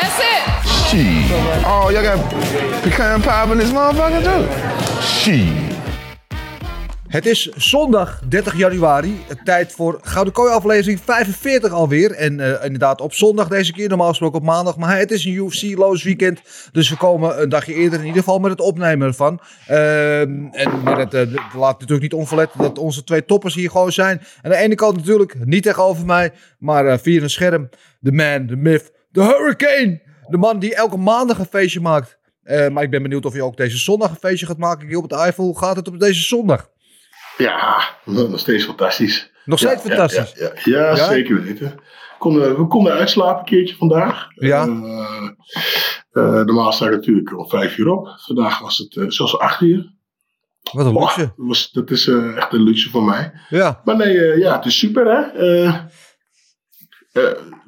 That's it. Shit. Oh, y'all got pecan pie in this motherfucker too? Shit. Het is zondag 30 januari. Tijd voor Gouden Kooi aflevering 45 alweer. En eh, inderdaad op zondag deze keer. Normaal gesproken op maandag. Maar het is een UFC-loos weekend. Dus we komen een dagje eerder in ieder geval met het opnemen ervan. Ehm, en, maar het eh, laat natuurlijk niet onverlet dat onze twee toppers hier gewoon zijn. Aan de ene kant natuurlijk niet tegenover mij. Maar eh, via een scherm. De man, de myth, de hurricane. De man die elke maandag een feestje maakt. Eh, maar ik ben benieuwd of je ook deze zondag een feestje gaat maken. Hier op het Eiffel. Hoe gaat het op deze zondag? Ja, nog steeds fantastisch. Nog steeds Ja, fantastisch. Ja, ja, ja, Ja? zeker weten. Konden, we konden uitslapen een keertje vandaag. Ja. Eh, eh, normaal sta ik natuurlijk om vijf uur op. Vandaag was het uh, zelfs acht uur. Wat een luxe. dat, was, dat is eh, echt een luxe voor mij. Ja. Maar nee, ja, het is super hè. Eh,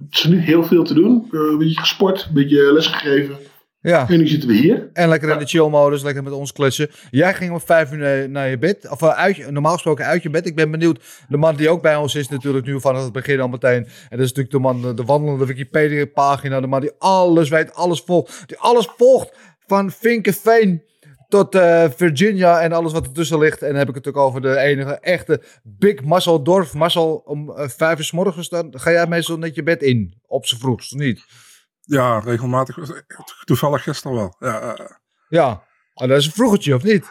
het is niet heel veel te doen. Eh, een beetje gesport, een beetje lesgegeven. Ja. En nu zitten we hier. En lekker in de chill-modus, lekker met ons kletsen. Jij ging om vijf uur naar, je bed. Of eh, uit, normaal gesproken uit je bed. Ik ben benieuwd. De man die ook bij ons is natuurlijk nu van het begin al meteen. En dat is natuurlijk de man, de wandelende Wikipedia-pagina. De man die alles weet, alles volgt. Die alles volgt. Van Vinkenveen tot eh, Virginia en alles wat ertussen ligt. En dan heb ik het natuurlijk over de enige echte Big Marcel Dorf. Marcel, om eh, vijf uur s morgens dan ga jij meestal net je bed in. Op z'n vroegst, niet? Ja, regelmatig. Toevallig gisteren wel. Ja, eh, Ja. Oh, dat is een vroegertje, of niet?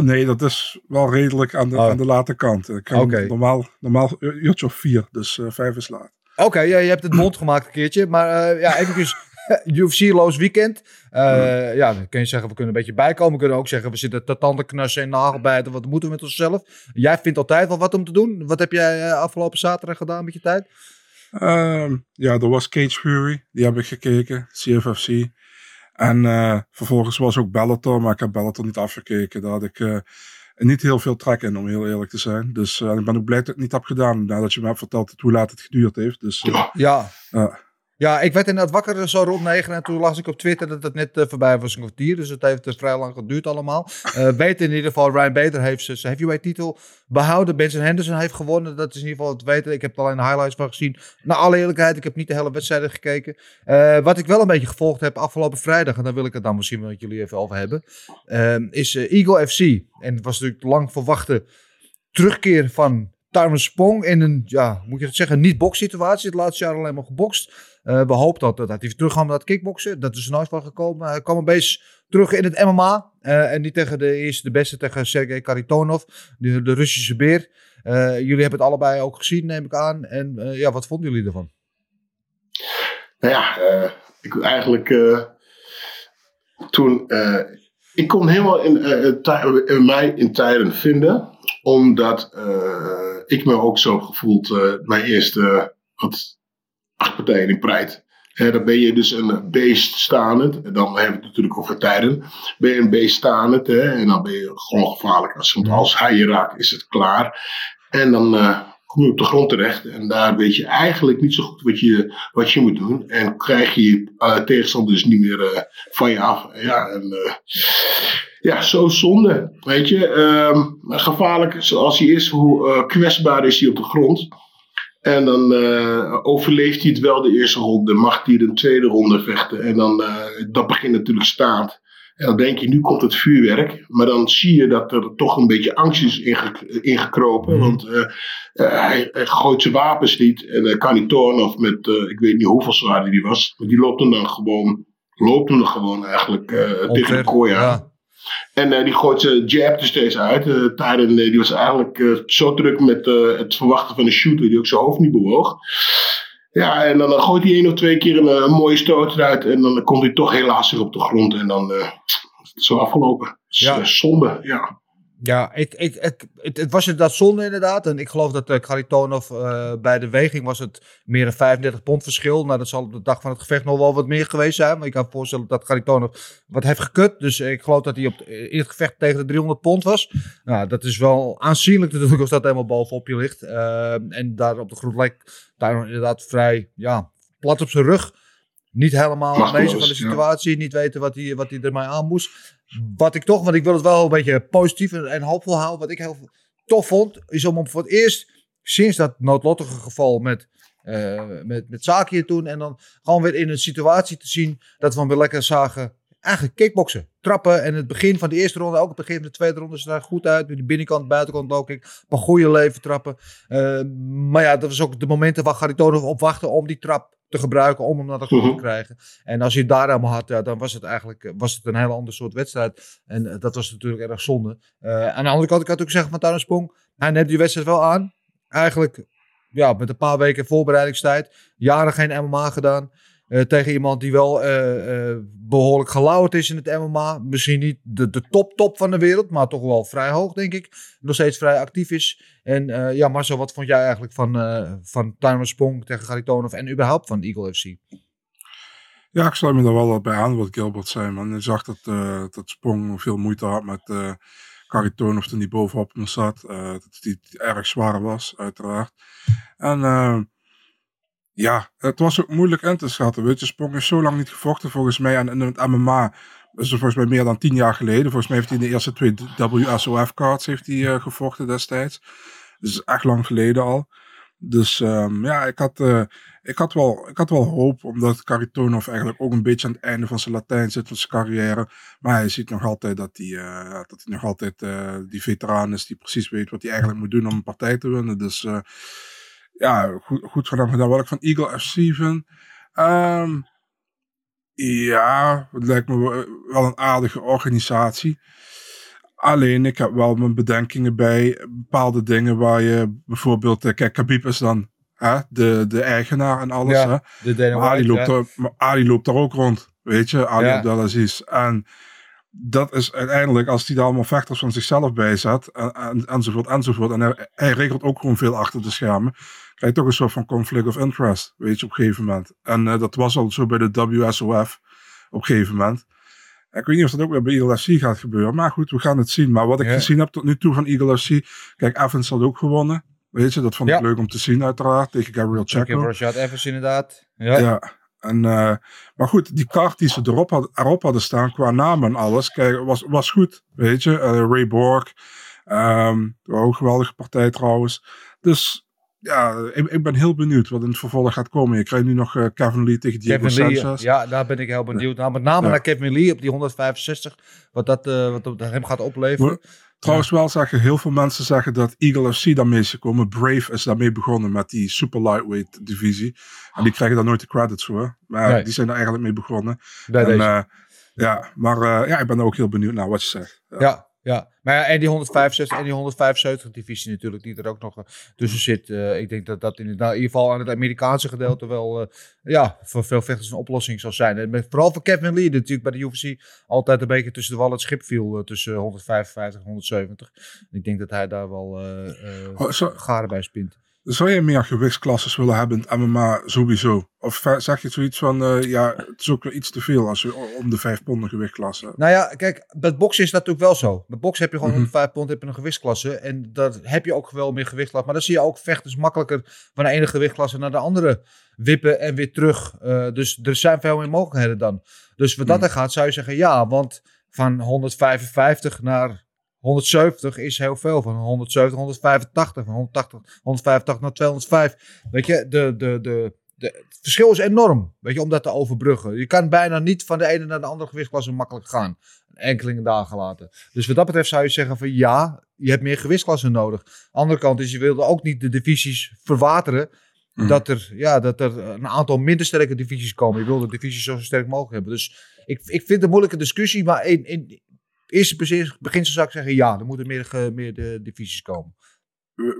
nee, dat is wel redelijk aan de, Oh. aan de late kant. Ik normaal, normaal uurtje of vier, dus vijf is laat. Oké, ja, je hebt het mond gemaakt een keertje. Maar ja, eventjes UFC-loos weekend. Eh, ja, dan kun je zeggen, we kunnen een beetje bijkomen. We kunnen ook zeggen, we zitten te tanden knassen en nagelbijten. Wat moeten we met onszelf? Jij vindt altijd wel wat om te doen. Wat heb jij eh, afgelopen zaterdag gedaan met je tijd? Ehm, ja, er was Cage Fury, die heb ik gekeken, CFFC. En eh, vervolgens was ook Bellator, maar ik heb Bellator niet afgekeken. Daar had ik niet heel veel trek in, om heel eerlijk te zijn. Dus ik ben ook blij dat ik het niet heb gedaan, nadat je me hebt verteld hoe laat het geduurd heeft. Dus Ja. ja. Ja, ik werd inderdaad wakker zo rond negen. En toen las ik op Twitter dat het net eh, voorbij was, een kwartier. Dus het heeft eh, vrij lang geduurd allemaal. Eh weet in ieder geval, Ryan Bader heeft zijn heavyweight titel behouden. Benson Henderson heeft gewonnen. Dat is in ieder geval het weten. Ik heb er alleen de highlights van gezien. Na alle eerlijkheid, ik heb niet de hele wedstrijden gekeken. Eh, wat ik wel een beetje gevolgd heb afgelopen vrijdag, en daar wil ik het dan misschien met jullie even over hebben, eh, is Eagle FC. En het was natuurlijk lang verwachte terugkeer van Tyrone Spong in een, ja, moet je het zeggen, niet situatie. Het laatste jaar alleen maar gebokst. Eh, we hopen dat, dat hij weer terug naar het kickboksen. Dat is er nooit van gekomen. Hij kwam een terug in het MMA. eh, en niet tegen de eerste, de beste, tegen Sergej Karitonov, de, de Russische beer. Eh, jullie hebben het allebei ook gezien, neem ik aan. En eh, ja, wat vonden jullie ervan? Nou ja, eh, ik eigenlijk eh, toen. eh, ik kon helemaal in, eh, eh, in mij in tijden vinden, omdat eh, ik me ook zo heb gevoeld, eh, mijn eerste wat, acht partijen in Pride. Eh, dan ben je dus een beest staand. En dan hebben we het natuurlijk over tijden. Ben je een beest staand. Hè, en dan ben je gewoon gevaarlijk. Als, want als hij je raakt, is het klaar. En dan eh, kom je op de grond terecht. En daar weet je eigenlijk niet zo goed wat je, wat je moet doen. En krijg je je eh, tegenstander dus niet meer eh, van je af. Ja, en, eh, ja, zo zonde. Weet je, Ehm, gevaarlijk zoals hij is, hoe kwetsbaar is hij op de grond. En dan overleeft hij het wel de eerste ronde. Mag hij de tweede ronde vechten. En dan dat begint natuurlijk staand. En dan denk je, nu komt het vuurwerk. Maar dan zie je dat er toch een beetje angst is inge- ingekropen. Want eh, eh, hij, hij gooit zijn wapens niet. En dan kan hij Tornoff met, eh, ik weet niet hoeveel zwaarder die was. Maar die loopt hem dan gewoon, loopt hem dan gewoon eigenlijk eh, tegen de kooi aan. Ja. En eh, die gooit zijn jab er steeds uit. Eh eh, die was eigenlijk eh, zo druk met eh, het verwachten van een shooter die ook zijn hoofd niet bewoog. Ja, en dan, gooit hij één of twee keer een, eh, een mooie stoot eruit. En dan komt hij toch helaas weer op de grond. En dan eh, is het zo afgelopen. Ja. eh, zonde, ja. Ja, ik, ik, ik, het, het was inderdaad zonde inderdaad. En ik geloof dat uh, Karitonov uh, bij de weging was het meer dan 35 pond verschil. Nou, dat zal op de dag van het gevecht nog wel wat meer geweest zijn. Maar ik kan me voorstellen dat Karitonov wat heeft gekut. Dus ik geloof dat hij op, in het gevecht tegen de 300 pond was. Nou, dat is wel aanzienlijk natuurlijk als dat helemaal bovenop je ligt. Uh, en daar op de groep lijkt daar inderdaad vrij ja, plat op zijn rug. Niet helemaal bezig van de situatie. Ja. Niet weten wat hij, wat hij ermee aan moest. Wat ik toch, want ik wil het wel een beetje positief en, hoopvol houden. Wat ik heel tof vond, is om voor het eerst sinds dat noodlottige geval met, uh, met, met Zakië toen. En dan gewoon weer in een situatie te zien dat we hem weer lekker zagen. Eigenlijk kickboksen, trappen. En het begin van de eerste ronde, ook het begin van de tweede ronde, zag er goed uit. Met de binnenkant, buitenkant ik. Op een goede leven trappen. Uh, maar ja, dat was ook de momenten waar Garitonov op wachtte om die trap te gebruiken om hem naar de grond te krijgen. En als je het daar helemaal had, ja, dan was het eigenlijk was het een hele ander soort wedstrijd. En uh, dat was natuurlijk erg zonde. Uh, aan de andere kant, ik had ook zeggen van Tana Sprong, hij neemt die wedstrijd wel aan. Eigenlijk, ja, met een paar weken voorbereidingstijd. Jaren geen MMA gedaan. Uh, tegen iemand die wel uh, uh, behoorlijk gelauwerd is in het MMA. Misschien niet de, de top top van de wereld, maar toch wel vrij hoog, denk ik. Nog steeds vrij actief is. En ja, Marcel, wat vond jij eigenlijk van, van Timer Sprong tegen Garitonov en überhaupt van Eagle FC? Ja, ik sluit me daar wel bij aan wat Gilbert zei. Man. Je zag dat, dat Sprong veel moeite had met uh, Garitonov toen hij bovenop hem zat. dat hij erg zwaar was, uiteraard. En ja, het was ook moeilijk in te schatten. Weet je, Sprong is zo lang niet gevochten volgens mij. En in het MMA is volgens mij meer dan tien jaar geleden. Volgens mij heeft hij de eerste twee WSOF-cards heeft hij, uh, gevochten destijds. Dus echt lang geleden al. Dus um, ja, ik had, uh, ik, had wel, ik had wel hoop, omdat Karitonov eigenlijk ook een beetje aan het einde van zijn Latijn zit van zijn carrière. Maar hij ziet nog altijd dat hij, uh, dat hij nog altijd die veteraan is die precies weet wat hij eigenlijk moet doen om een partij te winnen. Dus ja, goed, goed gedaan gedaan. Wat ik van Eagle FC vind. Um, ja, het lijkt me wel een aardige organisatie. Alleen, ik heb wel mijn bedenkingen bij bepaalde dingen waar je bijvoorbeeld... Eh, kijk, Khabib is dan hè, de, de eigenaar en alles. Ja, hè? De maar Ali, loopt er, maar Ali loopt daar ook rond, weet je. Ali ja. Abdelaziz. En dat is uiteindelijk, als hij daar allemaal vechters van zichzelf bij zet, en, en, enzovoort, enzovoort. En hij, hij regelt ook gewoon veel achter de schermen krijg je toch een soort van conflict of interest, weet je, op een gegeven moment. En uh, dat was al zo bij de WSOF op een gegeven moment. Ik weet niet of dat ook weer bij Eagle FC gaat gebeuren. Maar goed, we gaan het zien. Maar wat ik ja. gezien heb tot nu toe van Eagle FC. Kijk, Evans had ook gewonnen. Weet je, dat vond ik ja. leuk om te zien uiteraard. Tegen Gabriel Checo. Rashad Evans inderdaad. Ja. ja. En, uh, maar goed, die kaart die ze erop, had, erop hadden staan qua naam en alles. Kijk, was, was goed. Weet je, uh, Ray Borg. Um, ook een geweldige partij trouwens. Dus ja, ik, ik, ben heel benieuwd wat in het vervolg gaat komen. Je krijgt nu nog uh, Kevin Lee tegen Diego Kevin Lee, Sanchez. Ja, daar ben ik heel benieuwd naar. Met name ja. naar Kevin Lee op die 165. Wat dat, uh, wat dat hem gaat opleveren. Maar, trouwens ja. wel zeggen, heel veel mensen zeggen dat Eagle FC daarmee is gekomen. Brave is daarmee begonnen met die super lightweight divisie. En die krijgen daar nooit de credits voor. Maar nee. die zijn daar eigenlijk mee begonnen. Bij en, deze. Uh, ja, maar ja, ik ben ook heel benieuwd naar wat je zegt. ja. ja. Ja, maar ja, en die 165 en die 175 divisie natuurlijk, die er ook nog tussen zit. Uh, ik denk dat dat in, nou, in ieder geval aan het Amerikaanse gedeelte wel, uh, ja, voor veel vechters een oplossing zal zijn. En met, vooral voor Kevin Lee, natuurlijk bij de UFC altijd een beetje tussen de wal het schip viel, uh, tussen 155 en 170. Ik denk dat hij daar wel oh, so garen bij spint. Zou je meer gewichtsklasses willen hebben in het MMA sowieso? Of zeg je zoiets van, uh, ja, het is ook weer iets te veel als je om de vijf pond een gewichtklasse Nou ja, kijk, met boksen is dat natuurlijk wel zo. Met boksen heb je gewoon mm -hmm. om de vijf pond heb je een gewichtsklasse. En dat heb je ook wel meer gewichtklasse. Maar dan zie je ook vechters makkelijker van de ene gewichtklasse naar de andere wippen en weer terug. Uh, dus er zijn veel meer mogelijkheden dan. Dus wat dat er gaat, zou je zeggen ja, want van 155 naar 170 is heel veel. Van 170, 185. Van 180, 185 naar 205. Weet je, de, de, de, de, het verschil is enorm. Weet je, om dat te overbruggen. Je kan bijna niet van de ene naar de andere gewichtsklasse makkelijk gaan. Enkeling dagen laten. Dus wat dat betreft zou je zeggen van ja, je hebt meer gewichtsklassen nodig. Andere kant is, je wilde ook niet de divisies verwateren. Mm. Dat, er, ja, dat er een aantal minder sterke divisies komen. Je wil de divisies zo sterk mogelijk hebben. Dus ik, ik vind het een moeilijke discussie. Maar in, in, eerste beginsel zou ik zeggen, ja, er moeten meer, meer divisies komen.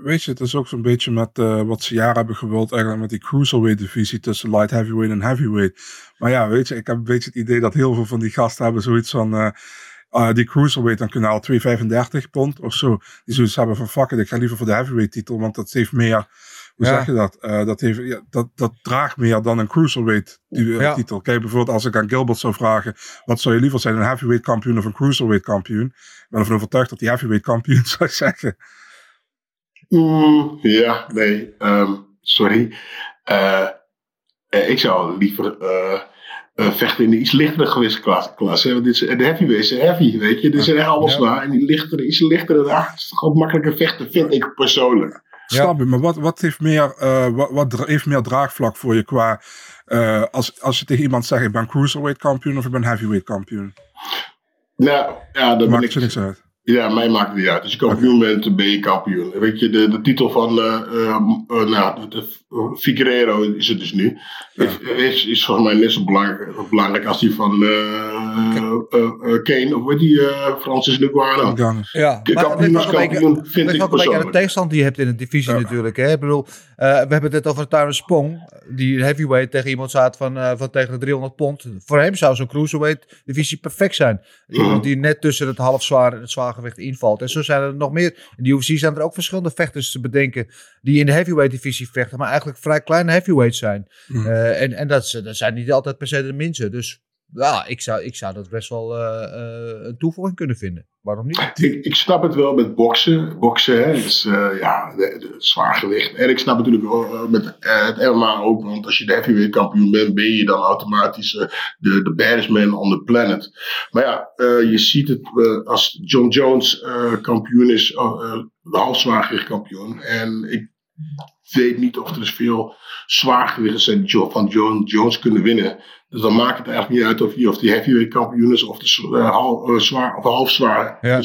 Weet je, het is ook zo'n beetje met uh, wat ze jaren hebben gewild, eigenlijk met die cruiserweight divisie tussen light heavyweight en heavyweight. Maar ja, weet je, ik heb een beetje het idee dat heel veel van die gasten hebben zoiets van, uh, uh, die cruiserweight dan kunnen al 235 pond of zo. Die zoiets hebben van fuck it, ik ga liever voor de heavyweight titel, want dat heeft meer, hoe Ja. zeg je dat? Uh, dat, heeft, ja, dat? Dat draagt meer dan een cruiserweight die, uh, Ja. titel. Kijk bijvoorbeeld als ik aan Gilbert zou vragen, wat zou je liever zijn, een heavyweight kampioen of een cruiserweight kampioen? Ik ben ervan overtuigd dat die heavyweight kampioen zou zeggen. Mm, ja, nee, ehm, sorry. Eh, eh, ik zou liever eh, eh, vechten in de iets lichtere gewichtsklasse. klasse, Want dit is, de heavyweight is heavy, weet je. Dit zijn echt allemaal Ja. zwaar. En die lichtere, iets lichtere, ah, het is toch ook makkelijker vechten, vind ik persoonlijk. Snap maar wat, wat, heeft meer, uh, wat, wat heeft meer draagvlak voor je qua... Uh, als, als je tegen iemand zegt, ik ben cruiserweight kampioen of ik ben heavyweight kampioen? Nou, ja, ben Maakt niks uit. Ja, mij maakt het niet uit. Als je kampioen bent, ben je kampioen. Weet je, de, de titel van uh, uh, uh, nou, de, Figueiredo is het dus nu. Ja. Is, is, is volgens mij net zo belangrijk, belangrijk als die van Kane. Of weet die, Francis Ngannou. Ja, De maar dat is ook een beetje- aan de tegenstand die je hebt in de divisie natuurlijk. Hè? Ik bedoel, eh, we hebben het net over Tyrone Spong. Die heavyweight tegen iemand staat van, eh, van tegen de 300 pond. Voor hem zou zo'n cruiserweight divisie perfect zijn. Iemand die net tussen het halfzwaar en het zwaargewicht invalt. En zo zijn er nog meer. In de UFC zijn er ook verschillende vechters te bedenken. Die in de heavyweight divisie vechten. Maar eigenlijk vrij kleine heavyweights zijn. Mhm. Eh, en en dat, dat zijn niet altijd per se de minste. Dus ja, ik zou, ik zou dat best wel eh, eh, een toevoeging kunnen vinden. Waarom niet? Ik, ik snap het wel met boksen. Boksen, hè, is eh, ja, de, de zwaar gewicht. En ik snap natuurlijk wel met het MMA ook. Want als je de heavyweight kampioen bent, ben je dan automatisch de, de baddest man on the planet. Maar ja, eh, je ziet het eh, als John Jones eh, kampioen is, uh, de halfzwaargewicht kampioen. En ik weet niet of er dus veel zwaargewichters zijn die van John Jones kunnen winnen. Dus dan maakt het eigenlijk niet uit of die, of die heavyweight kampioen is of de z- eh, hal- eh, zwaar of half zwaar. Ja. Eh,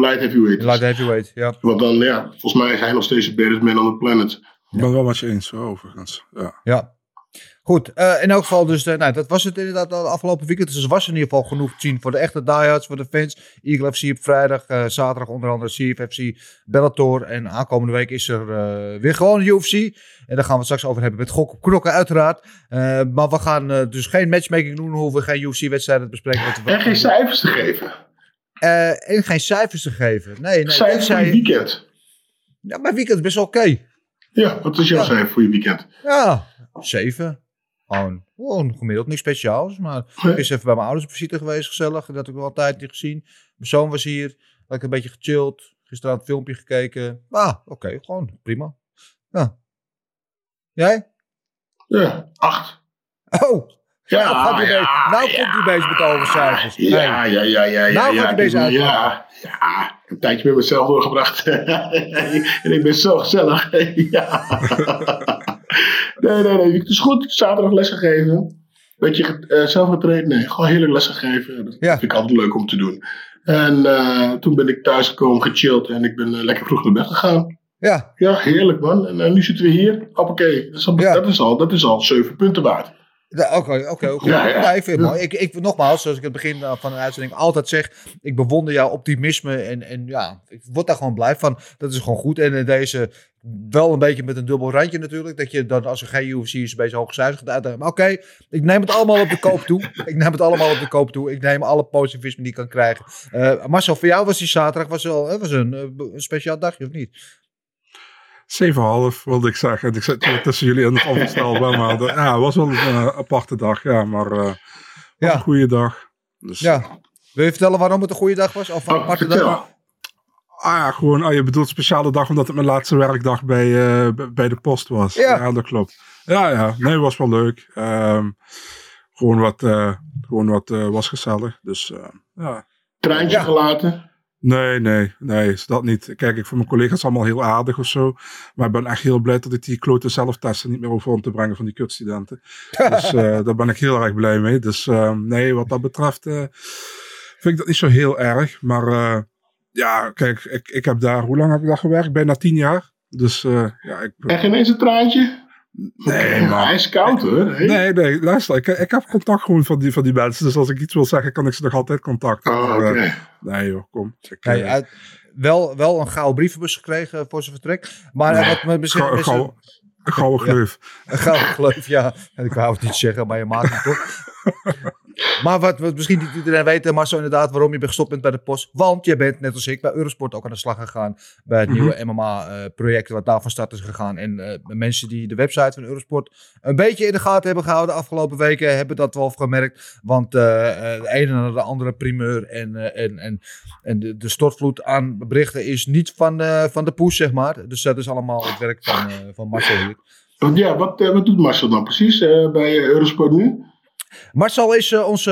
light heavyweight. is. Light heavyweight, ja. Want dan, ja, volgens mij is hij nog steeds de baddest man on the planet. Ik ben wel met je eens, overigens. Ja. Ja. Goed, eh, in elk geval dus, eh, nou, dat was het inderdaad al afgelopen weekend. Dus er was in ieder geval genoeg te zien voor de echte diehards, voor de fans. Eagle FC op vrijdag, eh, zaterdag onder andere CFFC, Bellator. En aankomende week is er weer gewoon de UFC. En daar gaan we het straks over hebben met gok op knokken uiteraard. Maar we gaan dus geen matchmaking doen, we hoeven geen UFC-wedstrijden te bespreken. want we- En geen cijfers te geven. En geen cijfers te geven. Nee, nee. Cijfers voor je weekend. Ja, mijn weekend is best wel oké. Ja, wat is jouw Ja. cijfer voor je weekend? Ja, zeven. Gewoon, gewoon gemiddeld, niks speciaals. Maar ik is even bij mijn ouders op visite geweest, gezellig. Dat heb ik wel een tijd niet gezien. Mijn zoon was hier, lekker een beetje gechilled. Gisteren een filmpje gekeken. Ah, oké, gewoon prima. Ja. Jij? Ja, acht. Oh, Ja, nou, ja, bezig, nou ja. komt hij bezig met overcijfers. Ja, ja, ja, ja, ja. Nou ja, gaat hij ja, uitpakken. ja, ja, een tijdje met mezelf doorgebracht. en ik ben zo gezellig. ja. Nee, nee, nee. Het is goed. Zaterdag lesgegeven. Beetje uh, zelf getraind? Nee, gewoon heerlijk lesgegeven. Dat Ja. vind ik altijd leuk om te doen. En eh, toen ben ik thuis gekomen, gechilled en ik ben eh, lekker vroeg naar bed gegaan. Ja, Ja, heerlijk man. En eh, nu zitten we hier. Hoppakee. Dat is al, Ja. dat is al, dat is al zeven punten waard. Oké, oké, oké. Ja, ik vind het Ja. mooi. Ik, ik, nogmaals, zoals ik het begin eh, van de uitzending altijd zeg, ik bewonder jouw optimisme en, en ja, ik word daar gewoon blij van. Dat is gewoon goed. En in deze, wel een beetje met een dubbel randje natuurlijk, dat je dan als er geen is, een beetje hoogcijfers gaat uitdelen. Maar oké, ik neem het allemaal op de koop toe. Ik neem het allemaal op de koop toe. Ik neem alle positivisme die ik kan krijgen. Eh, Marcel, voor jou was die zaterdag was wel, eh, was een, eh, een speciaal dagje, of niet? 7,5 wilde ik zeggen. En ik zit tussen jullie en het onvoorstelbaar. Maar de- ja, het was wel een eh, aparte dag. Ja, maar eh, was Ja. een goede dag. Dus, Ja. Wil je vertellen waarom het een goede dag was? Of een Oh, aparte dag? Ah ja, gewoon, ah, je bedoelt speciale dag omdat het mijn laatste werkdag bij, eh, bij de post was. Ja. dat klopt. Ja, ja, nee, was wel leuk. Ehm, gewoon wat, eh, gewoon wat was gezellig. Dus eh, ja. Treintje Ja. gelaten. Nee, nee, nee, is dat niet. Kijk, ik vind mijn collega's allemaal heel aardig of zo. Maar ik ben echt heel blij dat ik die klote zelftesten niet meer over om te brengen van die kutstudenten. dus eh, daar ben ik heel erg blij mee. Dus eh, nee, wat dat betreft eh, vind ik dat niet zo heel erg. Maar eh, ja, kijk, ik, ik heb daar, hoe lang heb ik daar gewerkt? Bijna tien jaar. Dus ja, ik... En geen eens een traantje? Nee, man. Hij is koud hoor. Nee, nee, luister, ik, ik heb contact gewoon van die, van die mensen. Dus als ik iets wil zeggen, kan ik ze nog altijd contacten. Oh, nee joh, kom. Ik, Nee, uit, wel, wel een gouden brievenbus gekregen voor zijn vertrek. Maar Nee. wat me misschien gauw- gauw- Een gouden Ja. gleuf. een gouden gleuf, ja. En ik wou het niet zeggen, maar je maakt het toch. Maar wat, wat misschien niet iedereen weet, Marcel, inderdaad, waarom je bent gestopt bent bij de post. Want je bent, net als ik, bij Eurosport ook aan de slag gegaan. Bij het Mhm. nieuwe MMA-project wat daar van start is gegaan. En eh, mensen die de website van Eurosport een beetje in de gaten hebben gehouden de afgelopen weken, hebben dat wel gemerkt. Want eh, eh, de ene naar de andere primeur en, eh, en, en, en de, de stortvloed aan berichten is niet van, eh, van de poes, zeg maar. Dus dat is allemaal het werk van, eh, van Marcel hier. Ja, wat, eh, wat doet Marcel dan precies eh, bij eh, Eurosport nu? Marcel is eh, onze,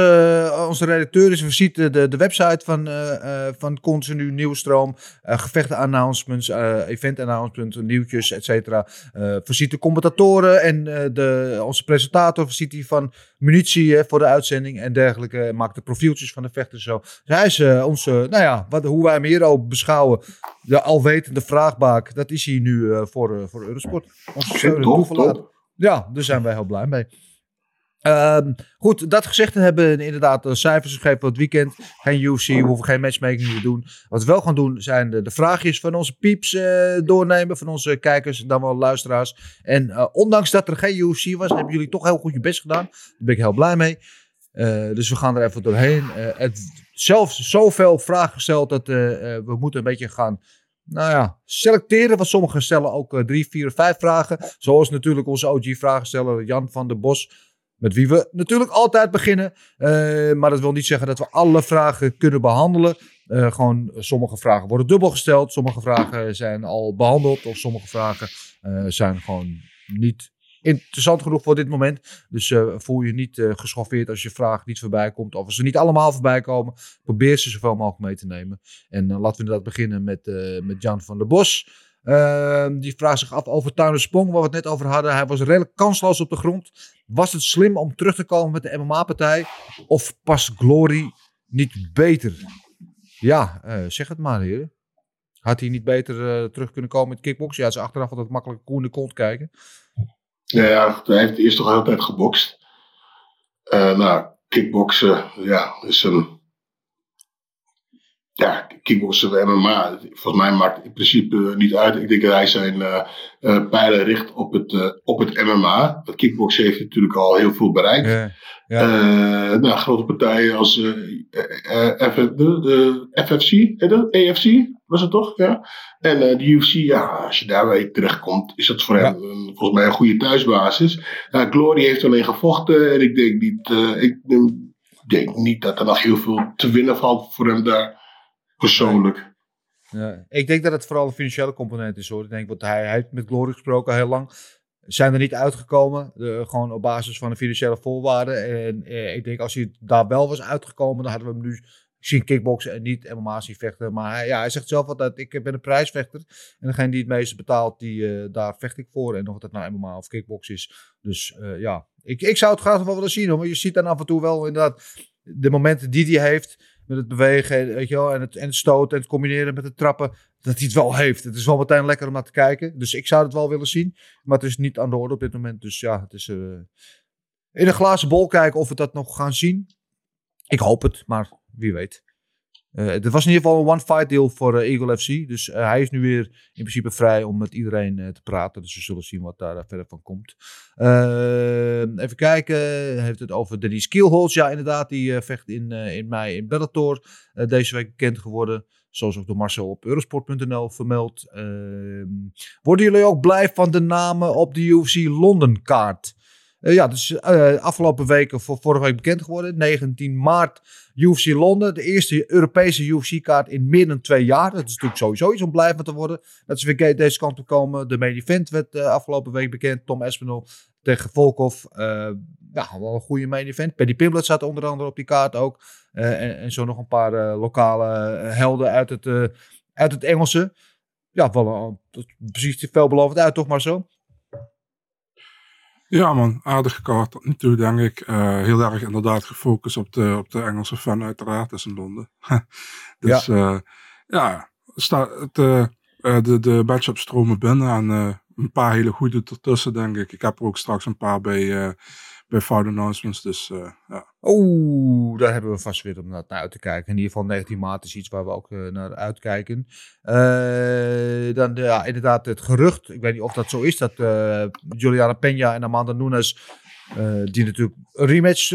eh, onze redacteur, dus we zien de, de website van, eh, van Continu Nieuwstroom, gevechten announcements, event announcements, nieuwtjes, et cetera. De commentatoren en de, onze presentator voorziet die van munitie voor de uitzending en dergelijke. Maakt de profieltjes van de vechters zo. Dus hij is onze, nou ja, wat, hoe wij hem hier ook beschouwen, de alwetende vraagbaak, dat is hij nu voor, voor Eurosport. Onze. Ja, daar zijn wij heel blij mee. Ehm, goed, dat gezegd hebben, inderdaad, de cijfers gegeven voor het weekend. Geen UFC, we hoeven geen matchmaking te doen. Wat we wel gaan doen, zijn de, de vraagjes van onze pieps eh, doornemen. Van onze kijkers, dan wel luisteraars. En eh, ondanks dat er geen UFC was, hebben jullie toch heel goed je best gedaan. Daar ben ik heel blij mee. Eh, dus we gaan er even doorheen. Eh, het, zelfs zoveel vragen gesteld dat eh, eh, we moeten een beetje gaan nou ja, selecteren. Want sommigen stellen ook eh, drie, vier, vijf vragen. Zoals natuurlijk onze OG-vragensteller Jan van der Bos. Met wie we natuurlijk altijd beginnen. Eh, maar dat wil niet zeggen dat we alle vragen kunnen behandelen. Eh, gewoon eh, sommige vragen worden dubbel gesteld. Sommige vragen zijn al behandeld. Of sommige vragen zijn gewoon niet interessant genoeg voor dit moment. Dus voel je niet geschoffeerd als je vraag niet voorbij komt. Of als ze niet allemaal voorbij komen. Probeer ze zoveel mogelijk mee te nemen. En laten we inderdaad beginnen met, met Jan van der Bos. Ehm, die vraagt zich af over Tuiner Spong, waar we het net over hadden. Hij was redelijk kansloos op de grond. Was het slim om terug te komen met de MMA-partij? Of past Glory niet beter? Ja, eh, zeg het maar, heren. Had hij niet beter eh, terug kunnen komen met kickboksen? Ja, is achteraf altijd makkelijk koe in de kont kijken. Ja, ja, hij heeft eerst toch altijd gebokst. Eh, nou, kickboksen, ja, is een. Ja, kickboksen en MMA, volgens mij maakt het in principe niet uit. Ik denk dat hij zijn eh eh, pijlen richt op het, eh, op het MMA. Het kickboksen heeft natuurlijk al heel veel bereikt. Ja, Eh, nou, grote partijen als eh, eh, eh, F- de, de FFC, dat? AFC was het toch? Ja. En eh, de UFC, ja, als je daarbij terechtkomt, is dat voor Ja. hem een- volgens mij een goede thuisbasis. Ja, Glory heeft alleen gevochten en ik denk niet, eh, ik denk niet dat er nog heel veel te winnen valt voor hem daar persoonlijk. Ja, ik denk dat het vooral een financiële component is hoor. Ik denk, want hij, hij heeft met Glory gesproken heel lang. Zijn er niet uitgekomen. gewoon op basis van de financiële voorwaarden. En eh, ik denk als hij daar wel was uitgekomen, dan hadden we hem nu zien kickboksen en niet MMA vechten. Maar hij, ja, hij zegt zelf altijd, ik ben een prijsvechter. En degene die het meeste betaalt, die, eh, daar vecht ik voor. En of het nou MMA of kickbox is. Dus eh, ja, ik, ik zou het graag wel willen zien hoor. Maar je ziet dan af en toe wel inderdaad de momenten die hij heeft met het bewegen en, weet je wel, en, het, en stoten en het combineren met het trappen, dat hij het wel heeft. Het is wel meteen lekker om naar te kijken. Dus ik zou het wel willen zien. Maar het is niet aan de orde op dit moment. Dus ja, het is eh, in een glazen bol kijken of we dat nog gaan zien. Ik hoop het, maar wie weet. Eh er was in ieder geval een one-fight deal voor eh, Eagle FC. Dus eh, hij is nu weer in principe vrij om met iedereen te praten. Dus we zullen zien wat daar verder van komt. Even kijken. Heeft het over Denise Kielholz. Ja, inderdaad. Die vecht in, in mei in Bellator. Deze week bekend geworden. Zoals ook door Marcel op eurosport.nl vermeld. Ehm, worden jullie ook blij van de namen op de UFC London kaart? Eh, ja, dus eh, afgelopen weken, voor vorige week bekend geworden. 19 maart UFC Londen. De eerste Europese UFC-kaart in meer dan twee jaar. Dat is natuurlijk sowieso iets om blij van te worden. Dat ze weer deze kant op komen. De main event werd eh, afgelopen week bekend. Tom Espinel tegen Volkov. Ja, wel een goede main event. Paddy Pimblett zat onder andere op die kaart ook. En, en zo nog een paar lokale helden uit het, uit het Engelse. Ja, wel een, precies veelbelovend uit, toch maar zo? Ja man, aardige kaart tot nu toe denk ik. Eh, heel erg inderdaad gefocust op de, op de Engelse fan uiteraard, is in Londen. dus ja, ja sta, het, eh, de, de matchups stromen binnen en een paar hele goede ertussen denk ik. Ik heb er ook straks een paar bij, bij Fout Announcements, dus eh, ja. Oeh, daar hebben we vast weer om naar uit te kijken. In ieder geval 19 maart is iets waar we ook eh, naar uitkijken. Eh, dan ja, inderdaad het gerucht. Ik weet niet of dat zo is. Dat Juliana Peña en Amanda Nunes die natuurlijk een rematch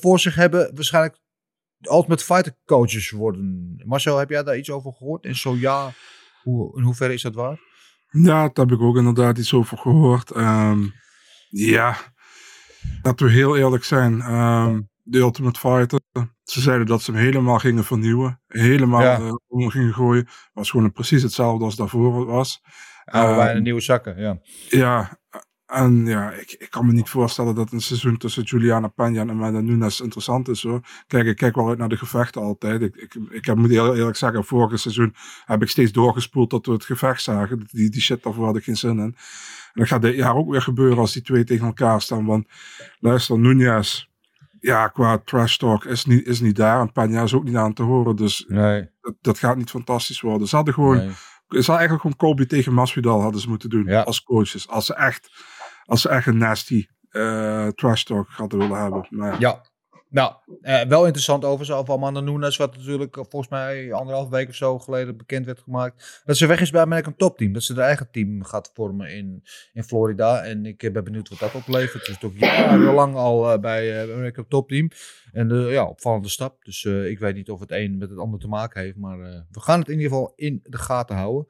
voor zich hebben. Waarschijnlijk Ultimate Fighter coaches worden. Marcel, heb jij daar iets over gehoord? En zo ja, hoe, in hoeverre is dat waar? Ja, daar heb ik ook inderdaad iets over gehoord. Ehm, ja, laten we heel eerlijk zijn. Ehm, de Ultimate Fighter, ze zeiden dat ze hem helemaal gingen vernieuwen. Helemaal Ja. eh, om gingen gooien. Was gewoon precies hetzelfde als daarvoor was. Wij Ehm, een nieuwe zakken, ja. Ja, en ja, ik, ik kan me niet voorstellen dat een seizoen tussen Juliana Peña en Amanda Nunes interessant is hoor. Kijk, ik kijk wel uit naar de gevechten altijd. Ik, ik, ik heb, moet heel eerlijk zeggen, vorige seizoen heb ik steeds doorgespoeld tot we het gevecht zagen. Die, die shit, daarvoor had ik geen zin in. En dat gaat dit jaar ook weer gebeuren als die twee tegen elkaar staan. Want luister, Nunes, ja, qua trash talk is niet, is niet daar. En Peña is ook niet aan te horen. Dus Nee. dat, dat gaat niet fantastisch worden. Ze hadden gewoon nee. het zou eigenlijk gewoon Colby tegen Masvidal hadden ze moeten doen. Ja. Als coaches. Als ze echt, als ze echt een nasty eh, trash talk hadden willen hebben. Maar ja. Nou, eh, wel interessant overigens over Amanda Nunes, wat natuurlijk eh, volgens mij anderhalf week of zo geleden bekend werd gemaakt. Dat ze weg is bij American Top Team. Dat ze haar eigen team gaat vormen in, in Florida. En ik eh, ben benieuwd wat dat oplevert. Dus toch jarenlang al eh, bij American Top Team. En eh, ja, opvallende stap. Dus ik weet niet of het een met het ander te maken heeft. Maar we gaan het in ieder geval in de gaten houden.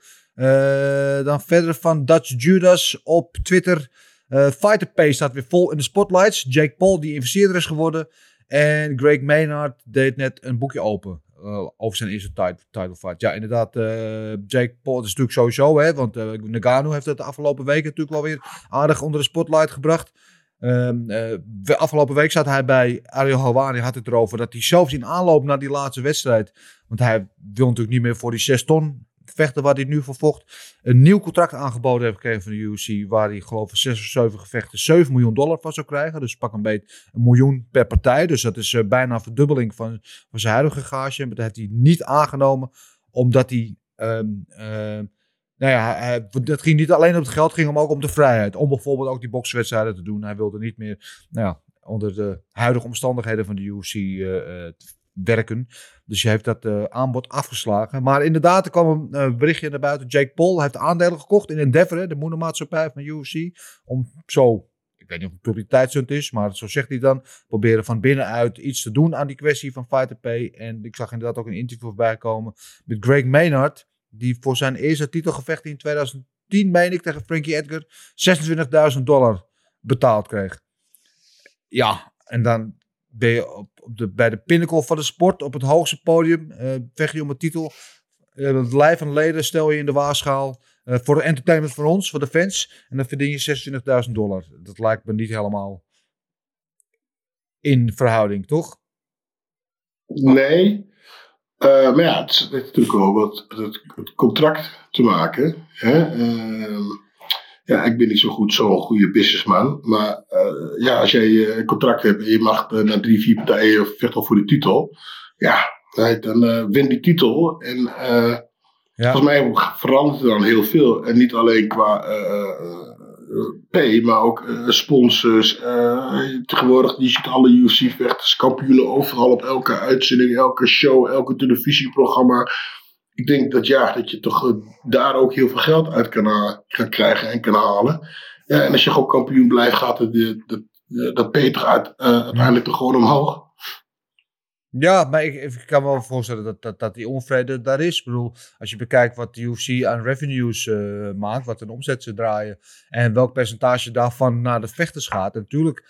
Dan verder van Dutch Judas op Twitter. Fighter Pay staat weer vol in de spotlights. Jake Paul, die investeerder is geworden. En Greg Maynard deed net een boekje open. eh, over zijn eerste tit- title fight. Ja, inderdaad. eh, Jake Paul is natuurlijk sowieso. Hè, want eh Nagano heeft het de afgelopen weken natuurlijk wel weer aardig onder de spotlight gebracht. Ehm, eh, afgelopen week zat hij bij Ariel Hawani. Had het erover dat hij zelfs in aanloop naar die laatste wedstrijd. Want hij wil natuurlijk niet meer voor die 6 ton vechten waar hij nu voor vocht. Een nieuw contract aangeboden heeft gekregen van de UFC. Waar hij geloof ik 6 of 7 gevechten 7 miljoen dollar van zou krijgen. Dus pak een beetje een miljoen per partij. Dus dat is eh, bijna een verdubbeling van, van zijn huidige gage. Maar dat heeft hij niet aangenomen. Omdat hij... ehm, ehm, nou ja, dat ging niet alleen om het geld, ging hem ook om de vrijheid. Om bijvoorbeeld ook die bokswedstrijden te doen. Hij wilde niet meer nou ja, onder de huidige omstandigheden van de UFC eh, eh, werken. Dus hij heeft dat eh, aanbod afgeslagen. Maar inderdaad, er kwam een eh, berichtje naar buiten. Jake Paul heeft aandelen gekocht in Endeavor, de moedermaatschappij van UFC. Om zo, ik weet niet of het publiciteitsstunt is, maar zo zegt hij dan, proberen van binnenuit iets te doen aan die kwestie van fighter pay. En ik zag inderdaad ook een interview voorbij komen met Greg Maynard, die voor zijn eerste titelgevecht in 2010, meen ik, tegen Frankie Edgar, 26.000 dollar betaald kreeg. Ja, en dan ben je op, de, bij de pinnacle van de sport, op het hoogste podium, eh vecht je om een titel. Eh, het lijf en leden stel je in de waarschaal eh, voor de entertainment van ons, voor de fans. En dan verdien je 26.000 dollar. Dat lijkt me niet helemaal in verhouding, toch? Nee. Eh, maar ja, het heeft natuurlijk ook wat het, contract te maken. Hè? Ja, ik ben niet zo goed zo'n goede businessman. Maar eh, ja, als jij eh, een contract hebt en je mag eh, na drie, vier partijen vechten voor de titel. Ja, dan win die titel. En Ja. volgens mij verandert er dan heel veel. En niet alleen qua pay, maar ook sponsors. tegenwoordig, je ziet alle UFC-vechters, kampioenen overal op elke uitzending, elke show, elke televisieprogramma. Ik denk dat ja, dat je toch eh, daar ook heel veel geld uit kan, kan krijgen en kan halen. Ja, en als je gewoon kampioen blijft, gaat het, de- dat pay toch uit, eh, uiteindelijk toch gewoon omhoog. Ja, maar ik, ik kan me wel voorstellen dat, dat, dat die onvrede daar is. Ik bedoel, als je bekijkt wat de UFC aan revenues eh, maakt, wat een omzet ze draaien en welk percentage daarvan naar de vechters gaat. Natuurlijk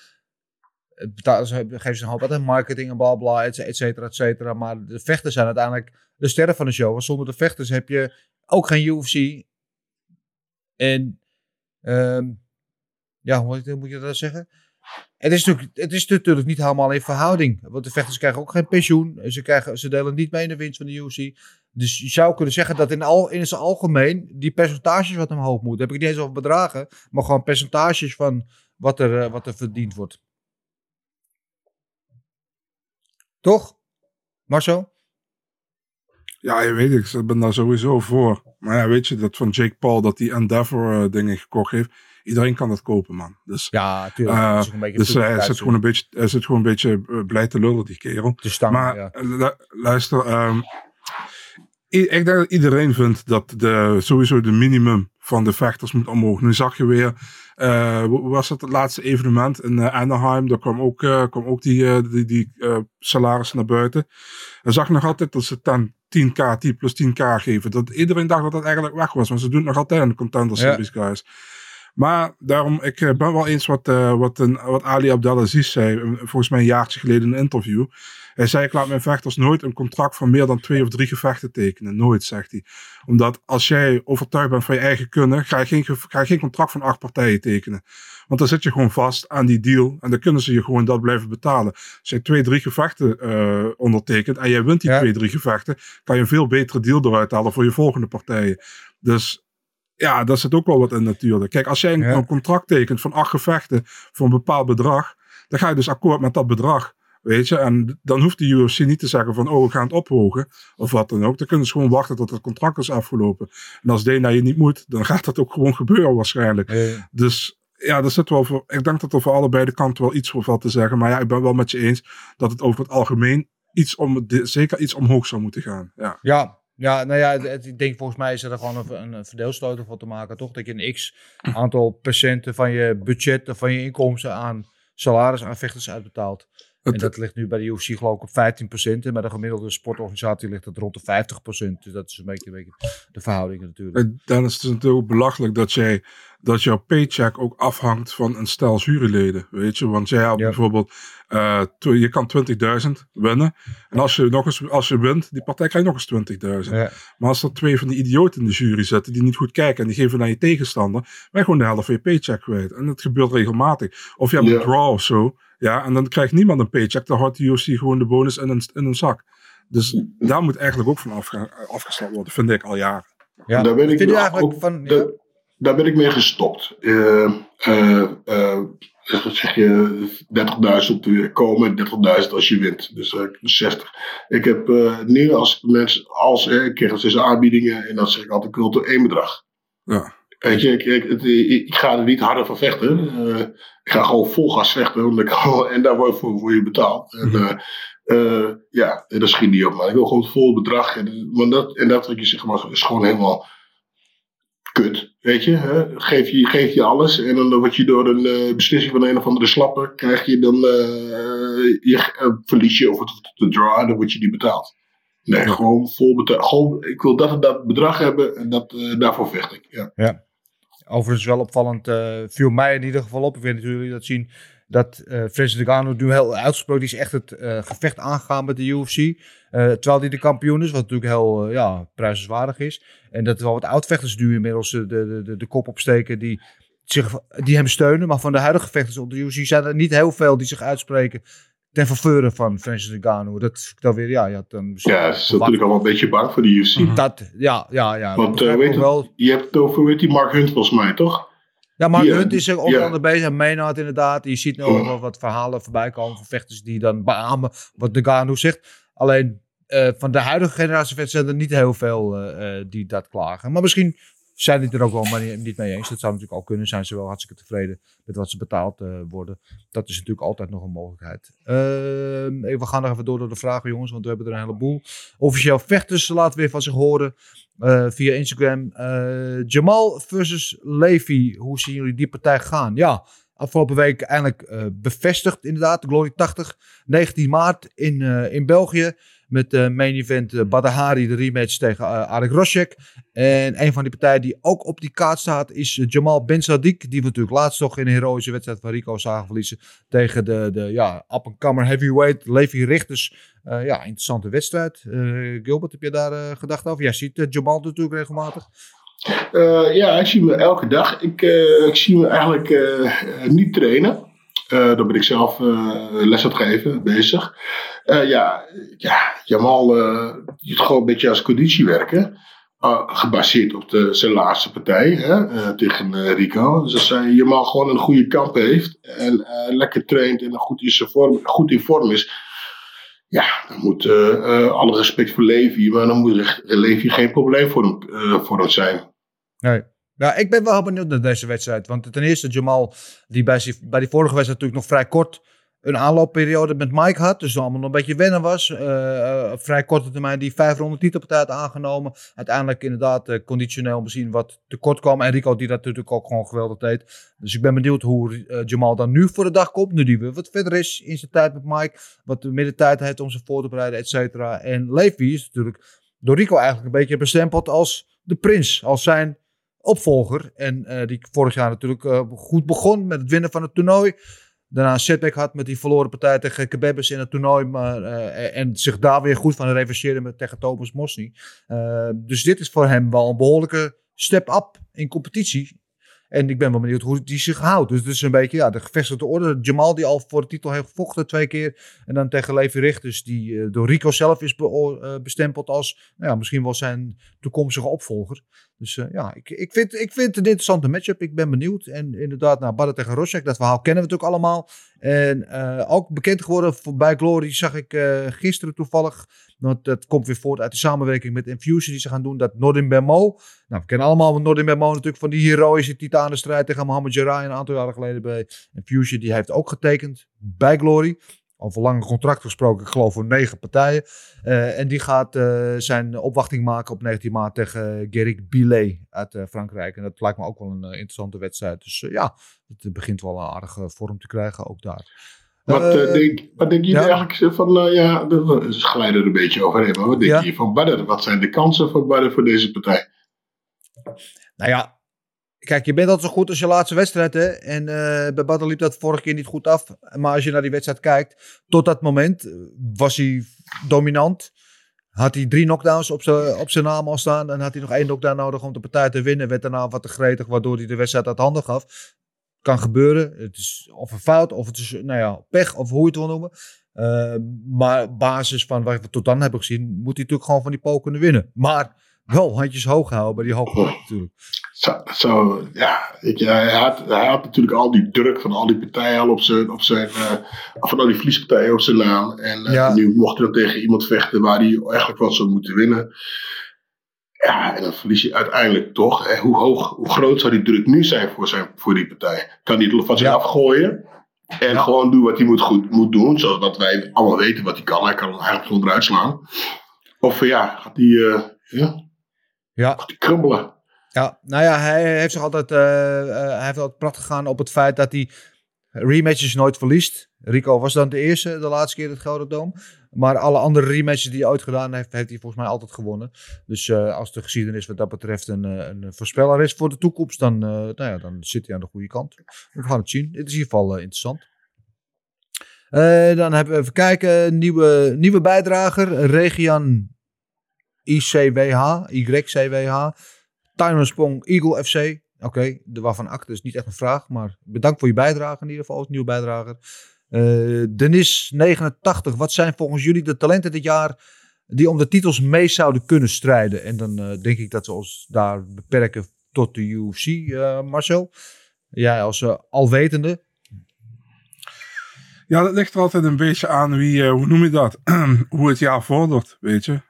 eh, ze, geven ze een hoop wat marketing en bla bla, et cetera, et cetera. Maar de vechters zijn uiteindelijk de sterren van de show. Want zonder de vechters heb je ook geen UFC. En ehm, ja, hoe moet je- dat zeggen? Het is, natuurlijk, het is natuurlijk niet helemaal in verhouding. Want de vechters krijgen ook geen pensioen. Ze, krijgen, ze delen niet mee in de winst van de UFC. Dus je zou kunnen zeggen dat in, al, in zijn algemeen die percentages wat omhoog moeten. Heb ik niet eens over bedragen, maar gewoon percentages van wat er, eh, wat er verdiend wordt. Toch? Marcel? Ja, je weet ik, ik ben daar sowieso voor. Maar ja, weet je, dat van Jake Paul, dat die Endeavor eh, dingen gekocht heeft. Iedereen kan dat kopen, man. Dus, Ja, tuurlijk. eh, is een beetje dus hij publiciteit- zit gewoon een beetje, hij zit gewoon een beetje eh, blij te lullen, die kerel. Maar ja. eh, lu- luister, ehm, Ik denk dat iedereen vindt dat de, sowieso de minimum van de vechters moet omhoog. Nu zag je weer, hoe was dat het laatste evenement in eh, Anaheim? Daar kwam ook, eh, kwam ook die, die, die salaris naar buiten. En zag nog altijd dat ze 10, 10k, 10 plus 10k geven. Dat iedereen dacht dat dat eigenlijk weg was. Maar ze doen het nog altijd de Contender Ja. Series, guys. Maar daarom, ik ben wel eens wat, wat, een, wat Ali Abdelaziz zei, volgens mij een jaartje geleden in een interview. Hij zei, ik laat mijn vechters nooit een contract van meer dan twee of drie gevechten tekenen. Nooit, zegt hij. Omdat als jij overtuigd bent van je eigen kunnen, ga je geen, ge- ga je geen contract van acht partijen tekenen. Want dan zit je gewoon vast aan die deal en dan kunnen ze je gewoon dat blijven betalen. Als jij twee, drie gevechten eh, ondertekent en jij wint die Ja. twee, drie gevechten, kan je een veel betere deal eruit halen voor je volgende partijen. Dus ja, daar zit ook wel wat in natuurlijk. Kijk, als jij een, Ja. een contract tekent van acht gevechten voor een bepaald bedrag, dan ga je dus akkoord met dat bedrag. Weet je, en dan hoeft de UFC niet te zeggen van, oh, we gaan het ophogen, of wat dan ook. Dan kunnen ze gewoon wachten tot het contract is afgelopen. En als Dana je niet moet, dan gaat dat ook gewoon gebeuren waarschijnlijk. Dus ja, er zit wel voor, ik denk dat er voor allebei de kanten wel iets voor valt te zeggen. Maar ja, ik ben wel met je eens dat het over het algemeen iets om, zeker iets omhoog zou moeten gaan. Ja. Ja, ja, nou ja, het- ik denk volgens mij is er gewoon een, een verdeelsleutel van te maken, toch? Dat je een x aantal procenten van je budget of van je inkomsten aan salaris aan vechters uitbetaalt. En dat ligt nu bij de UFC geloof ik op 15%. En bij de gemiddelde sportorganisatie ligt het rond de 50%. Dus dat is een beetje, een beetje de verhouding natuurlijk. Eh, Dan is het natuurlijk ook belachelijk dat, jij, dat jouw paycheck ook afhangt van een stel juryleden. Weet je, want jij hebt Ja. bijvoorbeeld, eh, je kan 20.000 winnen. En als je, nog eens, als je wint, die partij krijgt nog eens 20.000. Ja. Maar als er twee van die idioten in de jury zitten die niet goed kijken en die geven naar je tegenstander, ben je gewoon de helft van je paycheck kwijt. En dat gebeurt regelmatig. Of je hebt Ja. een draw of zo, ja, en dan krijgt niemand een paycheck. Dan houdt de UFC gewoon de bonus in een, in een zak. Dus daar moet eigenlijk ook van afge, afgestapt worden, vind ik al jaren. Ja. Daar ben ik eigenlijk ook- van... Ja, Daar ben ik mee gestopt. Eh, eh, eh, wat zeg je, 30.000 op de komen, 30.000 als je wint. Dus eh, 60. Ik heb eh, nu als mensen, als eh, ik krijg dus aanbiedingen en dan zeg ik altijd, ik wil tot één bedrag. Ja. Weet je, ik, ik, ik, ga er niet harder van vechten. Eh, ik ga gewoon vol gas vechten. Omdat ik, en daar word je voor, voor je betaald. En, Mhm. eh, eh, ja, dat schiet niet op. Maar ik wil gewoon het volle bedrag. En, maar dat, en dat wat je zegt, maar, is gewoon helemaal kut. Weet je, hè? Geef, je, geef je alles. En dan word je door een eh, beslissing van een of andere slapper. Krijg je dan. eh, je, eh, verlies je of het de draw. En dan word je niet betaald. Nee, gewoon vol betaald. Gewoon, ik wil dat en dat bedrag hebben. En dat, daarvoor vecht ik. Ja. Overigens wel opvallend, viel mij in ieder geval op. Ik weet niet of jullie dat zien. Dat eh Francis Ngannou nu heel uitgesproken is echt het gevecht aangegaan met de UFC. Eh, terwijl hij de kampioen is, wat natuurlijk heel eh, ja, prijzenswaardig is. En dat er wel wat oudvechters nu inmiddels de, de, de, de kop opsteken die, zich, die hem steunen. Maar van de huidige vechters op de UFC zijn er niet heel veel die zich uitspreken ten faveur van Francis Ngannou. Dat dan weer, ja, had dan Ja, ze is natuurlijk allemaal een beetje bang voor de UFC. Dat, ja, ja, ja. Want eh, weet wel. je hebt het over weet die Mark Hunt volgens mij, toch? Ja, Mark Die, Hunt is er onder ja. andere bezig. En Maynard inderdaad. Je ziet nu ook wel wat verhalen voorbij komen van vechters die dan beamen wat Gano zegt. Alleen eh, van de huidige generatie vechters zijn er niet heel veel eh, eh, die dat klagen. Maar misschien zijn die er ook wel maar niet, mee eens. Dat zou natuurlijk al kunnen. Zijn ze wel hartstikke tevreden met wat ze betaald worden. Dat is natuurlijk altijd nog een mogelijkheid. Ehm, we gaan nog even door door de vragen, jongens, want we hebben er een heleboel. Officieel vechters laten weer van zich horen via Instagram. Jamal versus Levi. Hoe zien jullie die partij gaan? Ja, afgelopen week eindelijk bevestigd, inderdaad. De Glory 80, 19 maart in, in België. Met de main event eh, Badahari, de rematch tegen uh, Arek Rosjek. En een van die partijen die ook op die kaart staat is eh, Jamal Ben Sadiq. Die we natuurlijk laatst toch in een heroïsche wedstrijd van Rico zagen verliezen. Tegen de, de ja, up-and-comer heavyweight Levi Richters. Eh, ja, interessante wedstrijd. Eh, Gilbert, heb je daar eh, gedacht over? Jij ziet eh, Jamal natuurlijk regelmatig. Eh, ja, ik zie me elke dag. Ik, eh, ik zie me eigenlijk eh, niet trainen. Uh, dan ben ik zelf uh, les aan geven, bezig. Uh, ja, ja, Jamal doet gewoon een beetje als conditie werken. gebaseerd op de, zijn laatste partij hè, tegen Rico. Dus als Jamal gewoon een goede kamp heeft. En lekker traint en goed in, zijn vorm, goed in vorm is. Ja, dan moet alle respect voor Levi. Maar dan moet Levi geen probleem voor hem, voor hem zijn. Nee. Ja, ik ben wel benieuwd naar deze wedstrijd. Want ten eerste, Jamal, die bij, bij die vorige wedstrijd natuurlijk nog vrij kort een aanloopperiode met Mike had. Dus allemaal nog een beetje wennen was. Eh, eh, vrij korte termijn die vijf ronde titelpartij had aangenomen. Uiteindelijk inderdaad eh, conditioneel misschien wat tekort kwam. En Rico die dat natuurlijk ook gewoon geweldig deed. Dus ik ben benieuwd hoe Jamal dan nu voor de dag komt. Nu die weer wat verder is in zijn tijd met Mike. Wat meer tijd heeft om zich voor te bereiden, et cetera. En Levi is natuurlijk door Rico eigenlijk een beetje bestempeld als de prins. Als zijn opvolger. En eh, die vorig jaar natuurlijk eh, goed begon met het winnen van het toernooi. Daarna een setback had met die verloren partij tegen Kebebes in het toernooi. Maar, eh, en zich daar weer goed van revancheerde met, tegen Thomas Mosny. Dus dit is voor hem wel een behoorlijke step-up in competitie. En ik ben wel benieuwd hoe die zich houdt. Dus het is een beetje ja, de gevestigde orde. Jamal die al voor de titel heeft gevochten twee keer. En dan tegen Levi Richters die door Rico zelf is bestempeld als nou ja, misschien wel zijn toekomstige opvolger. Dus eh, ja, ik, ik, vind, ik vind het een interessante matchup. Ik ben benieuwd. En inderdaad, nou, tegen Rosek, dat verhaal kennen we natuurlijk allemaal. En eh, ook bekend geworden bij Glory zag ik eh, gisteren toevallig. Want dat komt weer voort uit de samenwerking met Infusion die ze gaan doen. Dat Nordin Bermo. Nou, we kennen allemaal Nordin Bermo natuurlijk van die heroïsche titanenstrijd tegen Mohamed Jarrah een aantal jaren geleden bij Infusion. Die heeft ook getekend bij Glory. Over lange contract gesproken, ik geloof voor negen partijen. Eh, en die gaat eh, zijn opwachting maken op 19 maart tegen Gerrit Billet uit eh, Frankrijk. En dat lijkt me ook wel een eh, interessante wedstrijd. Dus eh, ja, het begint wel een aardige vorm te krijgen ook daar. Wat, Eh, eh, denk, wat denk je ja. eigenlijk van, eh, ja, we glijden er een beetje overheen, maar wat denk Ja. je van Badder? Wat zijn de kansen van Badder voor deze partij? Nou ja, kijk, je bent altijd zo goed als je laatste wedstrijd. Hè? En eh, bij Badr liep dat vorige keer niet goed af. Maar als je naar die wedstrijd kijkt, tot dat moment eh, was hij dominant. Had hij drie knockdowns op zijn op zijn naam al staan. En had hij nog één knockdown nodig om de partij te winnen. Werd daarna wat te gretig, waardoor hij de wedstrijd uit handen gaf. Kan gebeuren. Het is of een fout, of het is nou ja, pech, of hoe je het wil noemen. Eh, maar basis van wat we tot dan hebben gezien, moet hij natuurlijk gewoon van die pool kunnen winnen. Maar wel handjes hoog houden bij die hoge natuurlijk. Zo, zo ja, je, hij, had, hij had natuurlijk al die druk van al die partijen al op zijn, op zijn eh, van al die verliespartijen op zijn naam. En eh, Ja. nu mocht hij dan tegen iemand vechten waar hij eigenlijk wel zou moeten winnen. Ja, en dan verlies je uiteindelijk toch. Hè, hoe hoog, hoe groot zou die druk nu zijn voor, zijn, voor die partij? Kan hij het van zich Ja. afgooien? En gewoon doen wat hij moet, goed, moet doen. Zoals wat wij allemaal weten wat hij kan. Hij kan hem eigenlijk gewoon eruit slaan. Of eh, ja, gaat hij ja, Ja. Ja, nou ja, hij heeft zich altijd, eh, hij heeft altijd prat gegaan op het feit dat hij rematches nooit verliest. Rico was dan de eerste, de laatste keer in het Gouden Dome. Maar alle andere rematches die hij ooit gedaan heeft, heeft hij volgens mij altijd gewonnen. Dus eh, als de geschiedenis wat dat betreft een, een voorspeller is voor de toekomst, dan, nou ja, dan zit hij aan de goede kant. We gaan het zien. Het is in ieder geval interessant. Dan hebben we even kijken. Nieuwe, nieuwe bijdrager. Region ICWH. YCWH. Timon Sprong Eagle FC. Oké, de waarvan acte is niet echt een vraag. Maar bedankt voor je bijdrage in ieder geval. Als nieuwe bijdrager. Eh Denis 89. Wat zijn volgens jullie de talenten dit jaar die om de titels mee zouden kunnen strijden? En dan eh, denk ik dat we ons daar beperken tot de UFC, eh, Marcel. Jij als eh, alwetende. Ja, dat ligt er altijd een beetje aan wie, hoe noem je dat? hoe het jaar vordert, weet je.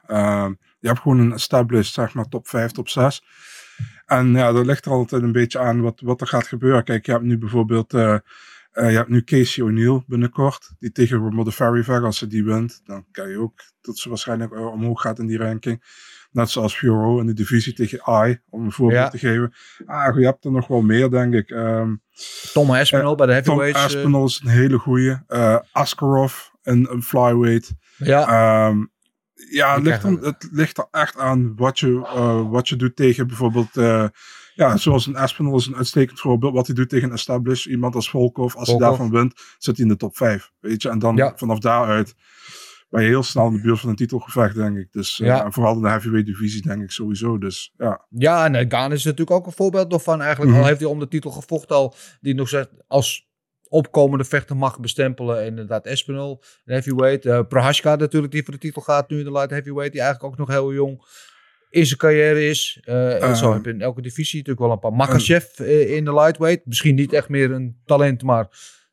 Je hebt gewoon een established, zeg maar, top 5, top 6. En ja, dat ligt er altijd een beetje aan wat, wat er gaat gebeuren. Kijk, je hebt nu bijvoorbeeld, eh, eh, je hebt nu Casey O'Neill binnenkort, die tegen Modafferi vecht, als ze die wint, dan kan je ook dat ze waarschijnlijk eh, omhoog gaat in die ranking. Net zoals Furo in de divisie tegen I, om een voorbeeld Ja. te geven. Ah, je hebt er nog wel meer, denk ik. Ehm Tom Aspinall bij de Tom heavyweights. eh, Aspinall is een hele goeie. Eh Askarov, een, een flyweight. ja, Ehm, ja, het ligt, er, het ligt er echt aan wat je, eh, wat je doet tegen bijvoorbeeld... eh, ja, zoals een Aspinall is een uitstekend voorbeeld. Wat hij doet tegen een established, iemand als Volkov. Als hij daarvan wint, zit hij in de top 5. Weet je, en dan Ja. vanaf daaruit ben je heel snel in de buurt van een titelgevecht, denk ik. Dus eh, Ja. en vooral in de heavyweight divisie, denk ik sowieso. Dus ja. Ja, en Gaan is natuurlijk ook een voorbeeld van. Eigenlijk Mhm. al heeft hij om de titel gevochten al. Die nog zegt als opkomende vechter mag bestempelen. En Inderdaad Espinal, heavyweight. Prohaska natuurlijk die voor de titel gaat nu in de light heavyweight. Die eigenlijk ook nog heel jong in zijn carrière is. Eh, Eh. zo heb je in elke divisie natuurlijk wel een paar. Makachev eh, in de lightweight. Misschien niet echt meer een talent, maar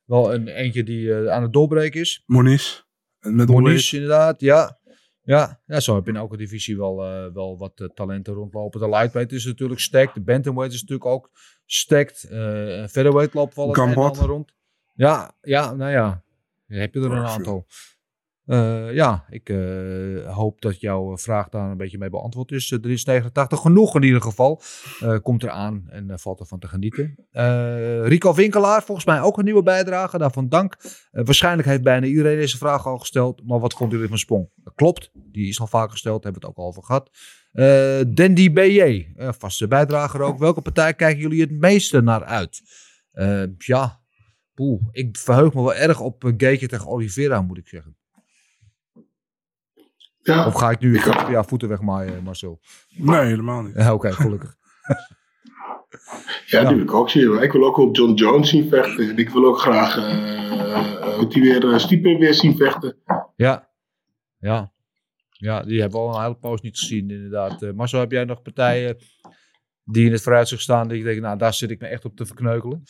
wel een eentje die aan het doorbreken is. Moniz, middleweight. Moniz inderdaad, ja. Ja, ja, zo heb je in elke divisie wel, wel wat talenten rondlopen. De lightweight is natuurlijk stacked. De bantamweight is natuurlijk ook stacked. Eh featherweight loopt wel een rond. Ja, ja, nou ja. Dan heb je er een aantal. Eh, ja, ik eh, hoop dat jouw vraag daar een beetje mee beantwoord is. Eh, er is 89 genoeg in ieder geval. Eh, komt eraan en valt ervan te genieten. Rico Winkelaar, volgens mij ook een nieuwe bijdrage. Daarvan dank. Waarschijnlijk heeft bijna iedereen deze vraag al gesteld. Maar wat vonden jullie van Sprong? Klopt, die is al vaak gesteld. Hebben we het ook al over gehad. Eh Dandy BJ, vaste bijdrager ook. Welke partij kijken jullie het meeste naar uit? Ja, poeh, ik verheug me wel erg op uh, Gaetje tegen Oliveira, moet ik zeggen. Ja, Of ga ik nu Ik ja, voeten wegmaaien, Marcel? Nee, helemaal niet. Ja, Oké, gelukkig. ja, Ja. die wil ik ook zien. Maar Ik wil ook wel John Jones zien vechten. En ik wil ook graag eh, eh, die weer, uh, Stipe weer zien vechten. Ja, ja. Ja, die hebben we al een hele poos niet gezien, inderdaad. Eh Marcel, heb jij nog partijen die in het vooruitzicht staan, die ik denk, nou, daar zit ik me echt op te verkneukelen?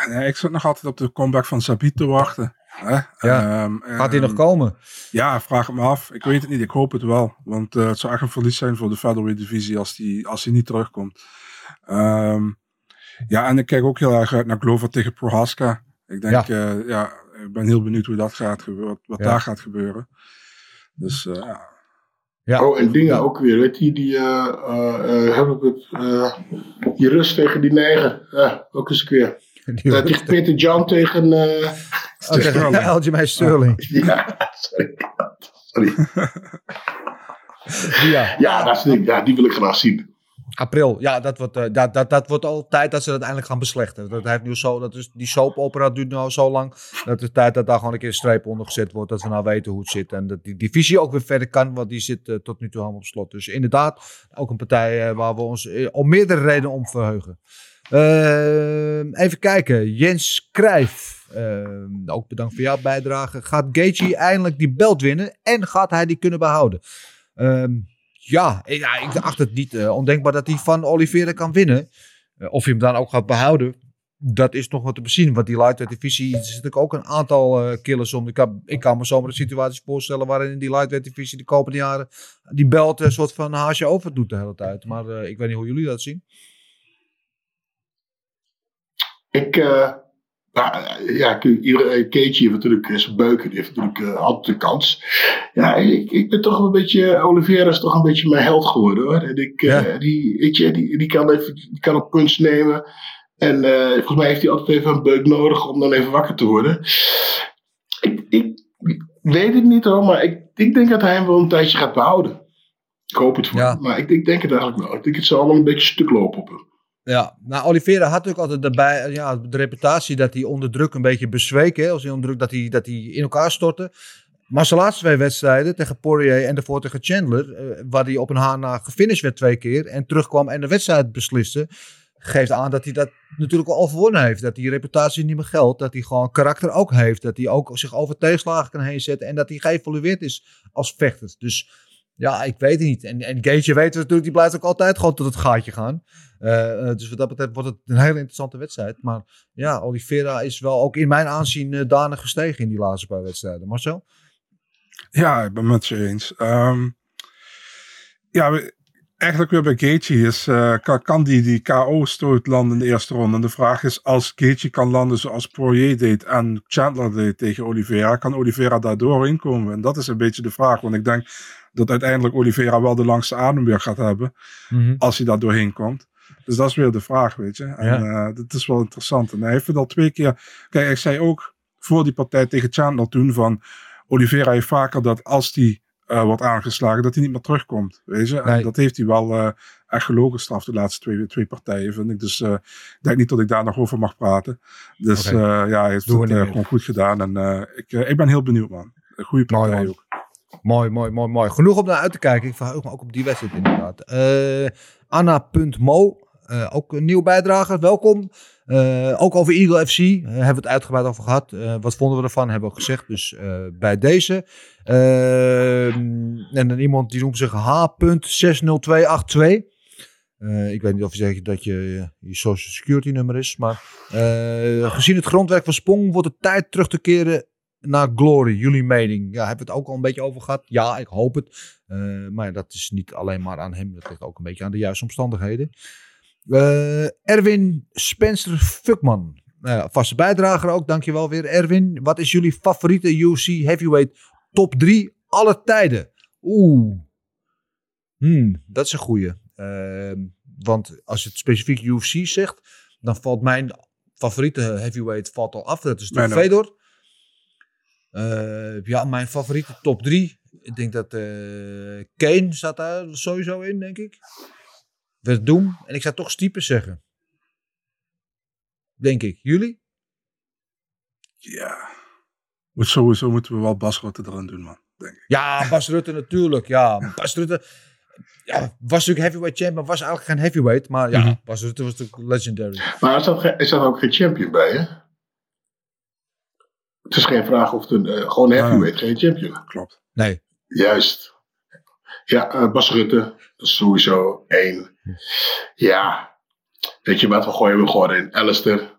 Ja, nee, ik zit nog altijd op de comeback van Sabit te wachten. Hè? Ja. Ehm, Gaat die ehm, nog komen? Ja, vraag het me af. Ik weet het niet. Ik hoop het wel. Want eh, het zou echt een verlies zijn voor de featherweight divisie als die, als die niet terugkomt. Ehm, ja, en ik kijk ook heel erg uit naar Glover tegen Prohaska. Ik denk, ja. ja, ik ben heel benieuwd hoe dat gaat gebeuren. Wat Ja. daar gaat gebeuren. Dus eh, ja. Ja. Oh, en dingen ook weer. Weet je, die, eh, eh, eh, hebben eh, die rust tegen die negen. Ja, ook eens een keer. Uh, tegen Peter Jan tegen. eh, Oh, tegen Aljamain Sterling. ja, sorry. sorry. Ja. Ja, dat is, ja, die wil ik graag zien. April, ja, dat wordt, eh, dat, dat, dat wordt al tijd dat ze dat eindelijk gaan beslechten. Dat heeft nu zo, dat is, die soap opera duurt nu al zo lang. Dat het tijd dat daar gewoon een keer een streep onder gezet wordt. Dat we nou weten hoe het zit. En dat die divisie ook weer verder kan, want die zit eh, tot nu toe helemaal op slot. Dus inderdaad, ook een partij waar we ons om meerdere redenen om verheugen. Eh, even kijken, Jens Crijf. eh, ook bedankt voor jouw bijdrage. Gaat Gaethje eindelijk die belt winnen en gaat hij die kunnen behouden? Ehm, ja, ik- ja, ik acht het niet eh, ondenkbaar dat hij van Oliveira kan winnen. Eh, of hij hem dan ook gaat behouden, dat is nog wat te bezien. Want die lightweight divisie er zitten ook een aantal eh, killers om. Ik kan, ik kan me zomaar een situatie voorstellen waarin in die lightweight divisie de komende jaren die belt een soort van haasje over doet de hele tijd. Maar ik weet niet hoe jullie dat zien. Ik, eh, nou, ja, iedereen, Keetje heeft natuurlijk eh, zijn beuken, heeft natuurlijk eh, altijd de kans. Ja, ik, ik ben toch een beetje, Oliveira is toch een beetje mijn held geworden hoor. En ik, eh, die, weet je, die, die, kan even, die kan een punch nemen. En eh, volgens mij heeft hij altijd even een beuk nodig om dan even wakker te worden. Ik, ik, weet het niet hoor, maar ik, ik denk dat hij hem wel een tijdje gaat behouden. Ik hoop het voor Ja. maar ik, ik denk het eigenlijk wel. Ik denk het zal allemaal een beetje stuk lopen op hem. Ja, nou Oliveira had natuurlijk altijd daarbij ja, de reputatie dat hij onder druk een beetje bezweek. Hè, als hij onder druk dat hij, dat hij in elkaar stortte. Maar zijn laatste twee wedstrijden tegen Poirier en daarvoor tegen Chandler, eh, waar hij op een haar na gefinished werd twee keer en terugkwam en de wedstrijd besliste, geeft aan dat hij dat natuurlijk al overwonnen heeft. Dat die reputatie niet meer geldt, dat hij gewoon karakter ook heeft, dat hij ook zich over tegenslagen kan heen zetten en dat hij geëvolueerd is als vechter. Dus ja, ik weet het niet. En, en Gage weten we natuurlijk, die blijft ook altijd gewoon tot het gaatje gaan. Eh, eh, dus wat dat betreft wordt het een hele interessante wedstrijd. Maar ja, Oliveira is wel ook in mijn aanzien uh, danig gestegen in die laatste paar wedstrijden. Marcel? Ja, ik ben het met je eens. Um, ja, eigenlijk weer bij Gaethje is, kan, die die KO-stoot landen in de eerste ronde? En de vraag is, als Gaethje kan landen zoals Poirier deed en Chandler deed tegen Oliveira, kan Oliveira daar doorheen komen? En dat is een beetje de vraag, want ik denk dat uiteindelijk Oliveira wel de langste adem weer gaat hebben, mm -hmm. als hij daar doorheen komt. Dus dat is weer de vraag, weet je. En ja. uh, dat is wel interessant. En hij heeft het al twee keer... Kijk, ik zei ook voor die partij tegen Chandler toen van... Oliveira heeft vaker dat als die uh, wordt aangeslagen, dat hij niet meer terugkomt. Weet je? En nee. dat heeft hij wel uh, echt gelogen straf de laatste twee, twee partijen, vind ik. Dus uh, ik denk niet dat ik daar nog over mag praten. Dus okay. ja, hij heeft Doe het gewoon goed gedaan. En ik, ik ben heel benieuwd, man. Een goede partij mooi, ook. Mooi, mooi, mooi, mooi. Genoeg om naar uit te kijken. Ik verheug me ook op die wedstrijd inderdaad. Anna.mo, ook een nieuw bijdrage. Welkom. Uh, ook over Eagle FC uh, hebben we het uitgebreid over gehad. Uh, wat vonden we ervan? Hebben we ook gezegd. Dus bij deze. en dan iemand die noemt zich H.60282. ik weet niet of je zegt dat je je social security nummer is. Maar gezien het grondwerk van Spong wordt het tijd terug te keren naar Glory. Jullie mening. Ja, hebben we het ook al een beetje over gehad? Ja, ik hoop het. maar dat is niet alleen maar aan hem. Dat ligt ook een beetje aan de juiste omstandigheden. Uh, Erwin Spencer Fuckman. Nou ja, vaste bijdrager ook, dankjewel weer Erwin. Wat is jullie favoriete UFC heavyweight top 3 alle tijden? Oeh. Hmm, dat is een goeie. Want als je het specifiek UFC zegt, dan valt mijn favoriete heavyweight valt al af. Dat is ook. Fedor. Eh, ja, mijn favoriete top 3. Ik denk dat eh Kane staat daar sowieso in, denk ik. Verdum. En ik zou toch Stiepen zeggen. Denk ik. Jullie? Ja. Moet sowieso moeten we wel Bas Rutte erin doen, man. Denk ik. Ja, Bas Rutte natuurlijk. Ja, Bas Rutte ja, was natuurlijk heavyweight champ, maar was eigenlijk geen heavyweight. Maar ja, Mhm. Bas Rutte was natuurlijk legendary. Maar er ge- er staat ook geen champion bij, hè? Het is geen vraag of het een, eh, gewoon een heavyweight, geen champion. Klopt. Nee. Juist. Ja, eh, Bas Rutte, dat is sowieso één. Ja, weet je wat, we gooien we gewoon in Alistair.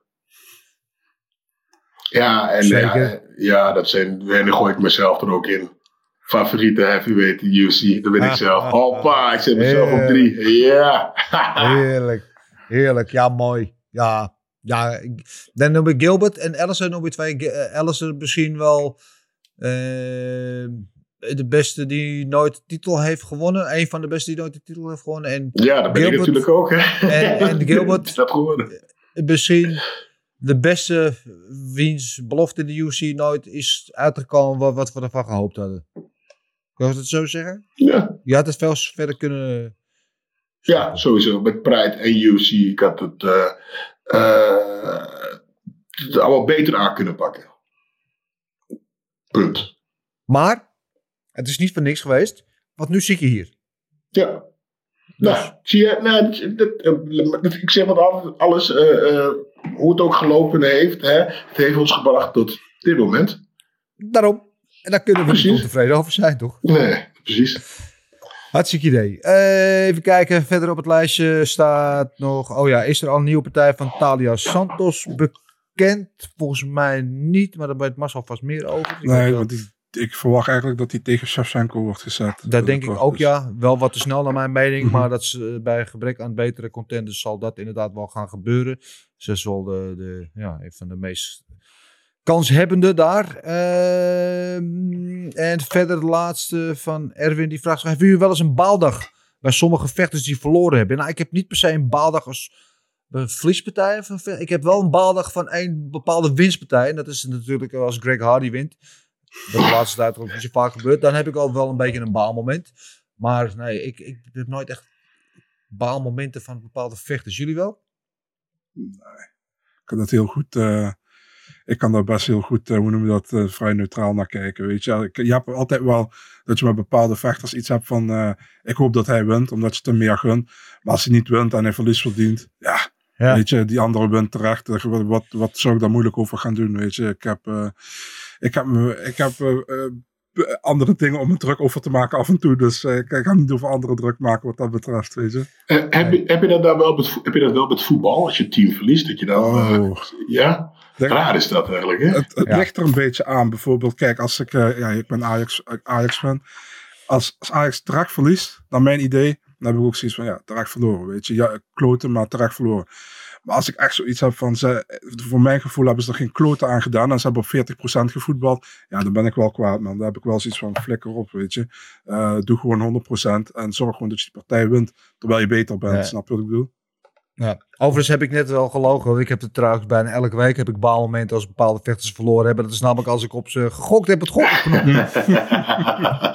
Ja, en Zeker. ja, ja, dat zijn, en dan gooi ik mezelf er ook in. Favoriete heavyweight UFC, dat ben ik Ah, zelf. ah, Hoppa, ik zet mezelf op Eh. drie. Ja. Heerlijk. Heerlijk. Ja, mooi. Ja. Ja, ik- dan noem ik Gilbert en Ellison noem ik twee. Ge- eh, Ellison misschien wel eh, de beste die nooit de titel heeft gewonnen. Een van de beste die nooit de titel heeft gewonnen. En ja, dat ben ik Gilbert- natuurlijk ook. Hè. En- en Gilbert- Is dat geworden? misschien de beste wiens belofte in de UC nooit is uitgekomen wat, wat we ervan gehoopt hadden. Kan ik het zo zeggen? Ja. Je had het veel verder kunnen... Ja, sowieso. Met Pride en UFC. Ik had het, eh, eh, het allemaal beter aan kunnen pakken. Punt. Maar, het is niet voor niks geweest. Want nu zit je hier. Ja. Nou, zie je, nou, dat- dat- eh, ik zeg wat alles, alles eh, eh, hoe het ook gelopen heeft, hè, het heeft ons gebracht tot dit moment. Daarom. En daar kunnen we niet Precies. ontevreden over zijn, toch? Nee, precies. Hartstikke idee. Eh, even kijken. Verder op het lijstje staat nog... Oh ja, is er al een nieuwe partij van Talia Santos bekend? Volgens mij niet, maar daar weet Marcel vast meer over. Ik Nee, want die, ik verwacht eigenlijk dat hij tegen Shevchenko wordt gezet. Dat denk ik ook, dus- ja. Wel wat te snel naar mijn mening. Mhm. Maar dat is, eh, bij gebrek aan betere contenders zal dat inderdaad wel gaan gebeuren. Ze is wel de, de, ja, een van de meest kanshebbende daar. Ehm, en verder de laatste van Erwin. Die vraagt hebben jullie wel eens een baaldag bij sommige vechters die verloren hebben? Nou, ik heb niet per se een baaldag als van ve- Ik heb wel een baaldag van een bepaalde winstpartij. En dat is natuurlijk als Greg Hardy wint. Dat de laatste tijd ook niet zo vaak gebeurt. Dan heb ik al wel een beetje een baalmoment. Maar nee, ik, ik heb nooit echt baalmomenten van bepaalde vechters. Jullie wel? Ik kan dat heel goed. eh, ik kan daar best heel goed, eh, hoe noem je dat, eh, vrij neutraal naar kijken. Weet je, Ik- je hebt altijd wel dat je met bepaalde vechters iets hebt van. eh, ik hoop dat hij wint, omdat je het hem meer gunt. Maar als hij niet wint en hij verlies verdient, ja. Ja. Weet je, die andere wint terecht. Wat, wat, wat zou ik daar moeilijk over gaan doen? Weet je, ik heb, eh, ik heb, ik heb andere dingen om me druk over te maken af en toe. Dus eh, ik ga niet over andere druk maken wat dat betreft. Weet je. Eh, heb, je, heb, je dat dan wel met, heb je dat wel met voetbal? Als je team verliest, dat je dan... Oh. ja? Raar is dat eigenlijk, hè? Het, het Ja. ligt er een beetje aan. Bijvoorbeeld, kijk, als ik, eh, ja, ik ben Ajax, Ajax fan. Als, als Ajax terecht verliest, naar mijn idee, dan heb ik ook zoiets van, ja, terecht verloren, weet je. Ja, kloten, maar terecht verloren. Maar als ik echt zoiets heb van, ze, voor mijn gevoel hebben ze er geen kloten aan gedaan en ze hebben op 40% gevoetbald, ja, dan ben ik wel kwaad, man. Dan heb ik wel zoiets van, flikker op, weet je. Eh, doe gewoon 100% en zorg gewoon dat je die partij wint, terwijl je beter bent, Ja. snap je wat ik bedoel? Ja. Overigens heb ik net wel gelogen. want Ik heb het trouwens bijna elke week heb ik baalmomenten als bepaalde vechters verloren hebben. Dat is namelijk als ik op ze gegokt heb het gokknopje.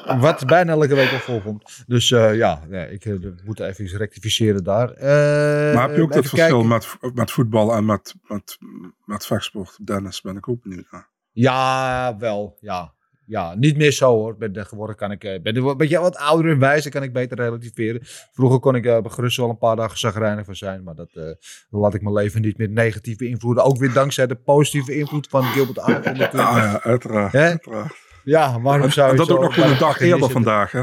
Wat bijna elke week al voorkomt. Dus eh, ja, nee, ik eh, moet even iets rectificeren daar. Eh, maar heb je ook dat verschil met, met voetbal en met, met, met vechtsport? Dennis, ben ik ook benieuwd naar. Ja, wel. Ja. Ja, niet meer zo hoor. Ben tegenwoordig kan ik, eh, ben een beetje wat ouder en wijzer, kan ik beter relativeren. Vroeger kon ik eh gerust wel een paar dagen zagrijnig van zijn, maar dat eh, laat ik mijn leven niet meer negatief beïnvloeden. Ook weer dankzij de positieve invloed van Gilbert natuurlijk. Ah ja, uiteraard. Uiteraard. Ja, waarom zou je dat ook nog gewoon een dag bij de eerder vandaag, hè?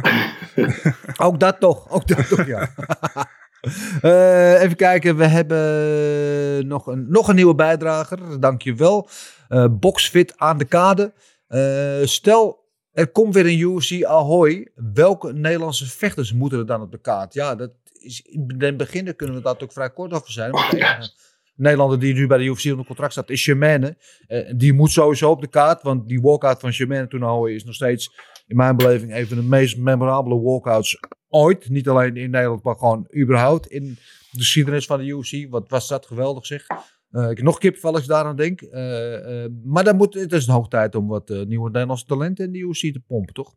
Ook dat toch, ook dat toch, ja. Even kijken, we hebben nog een, nog een nieuwe bijdrager, dankjewel. Eh Boxfit aan de kade. Eh, stel, er komt weer een UFC Ahoy. Welke Nederlandse vechters moeten er dan op de kaart? Ja, dat is, in het begin kunnen we daar ook vrij kort over zijn. Want de enige Nederlander die nu bij de UFC onder contract staat, is Germaine. Eh, die moet sowieso op de kaart, want die walkout van Germaine toernooi is nog steeds in mijn beleving een van de meest memorabele walkouts ooit. Niet alleen in Nederland, maar gewoon überhaupt in de geschiedenis van de UFC. Wat was dat geweldig zeg. Eh, ik nog kipvel als ik daaraan denk. Eh, eh, maar dan moet, het is een hoog tijd om wat nieuwe Nederlandse talenten in de UFC te pompen, toch?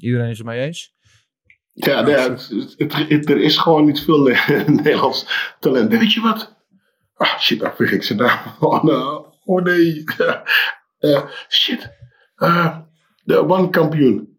Iedereen is het mee eens? Ja, nee, het, het- er is gewoon niet veel Ne- Nederlands talent. Weet je wat? Ah, shit, daar vergeet ik zijn naam. Oh, nee. Shit. De one kampioen.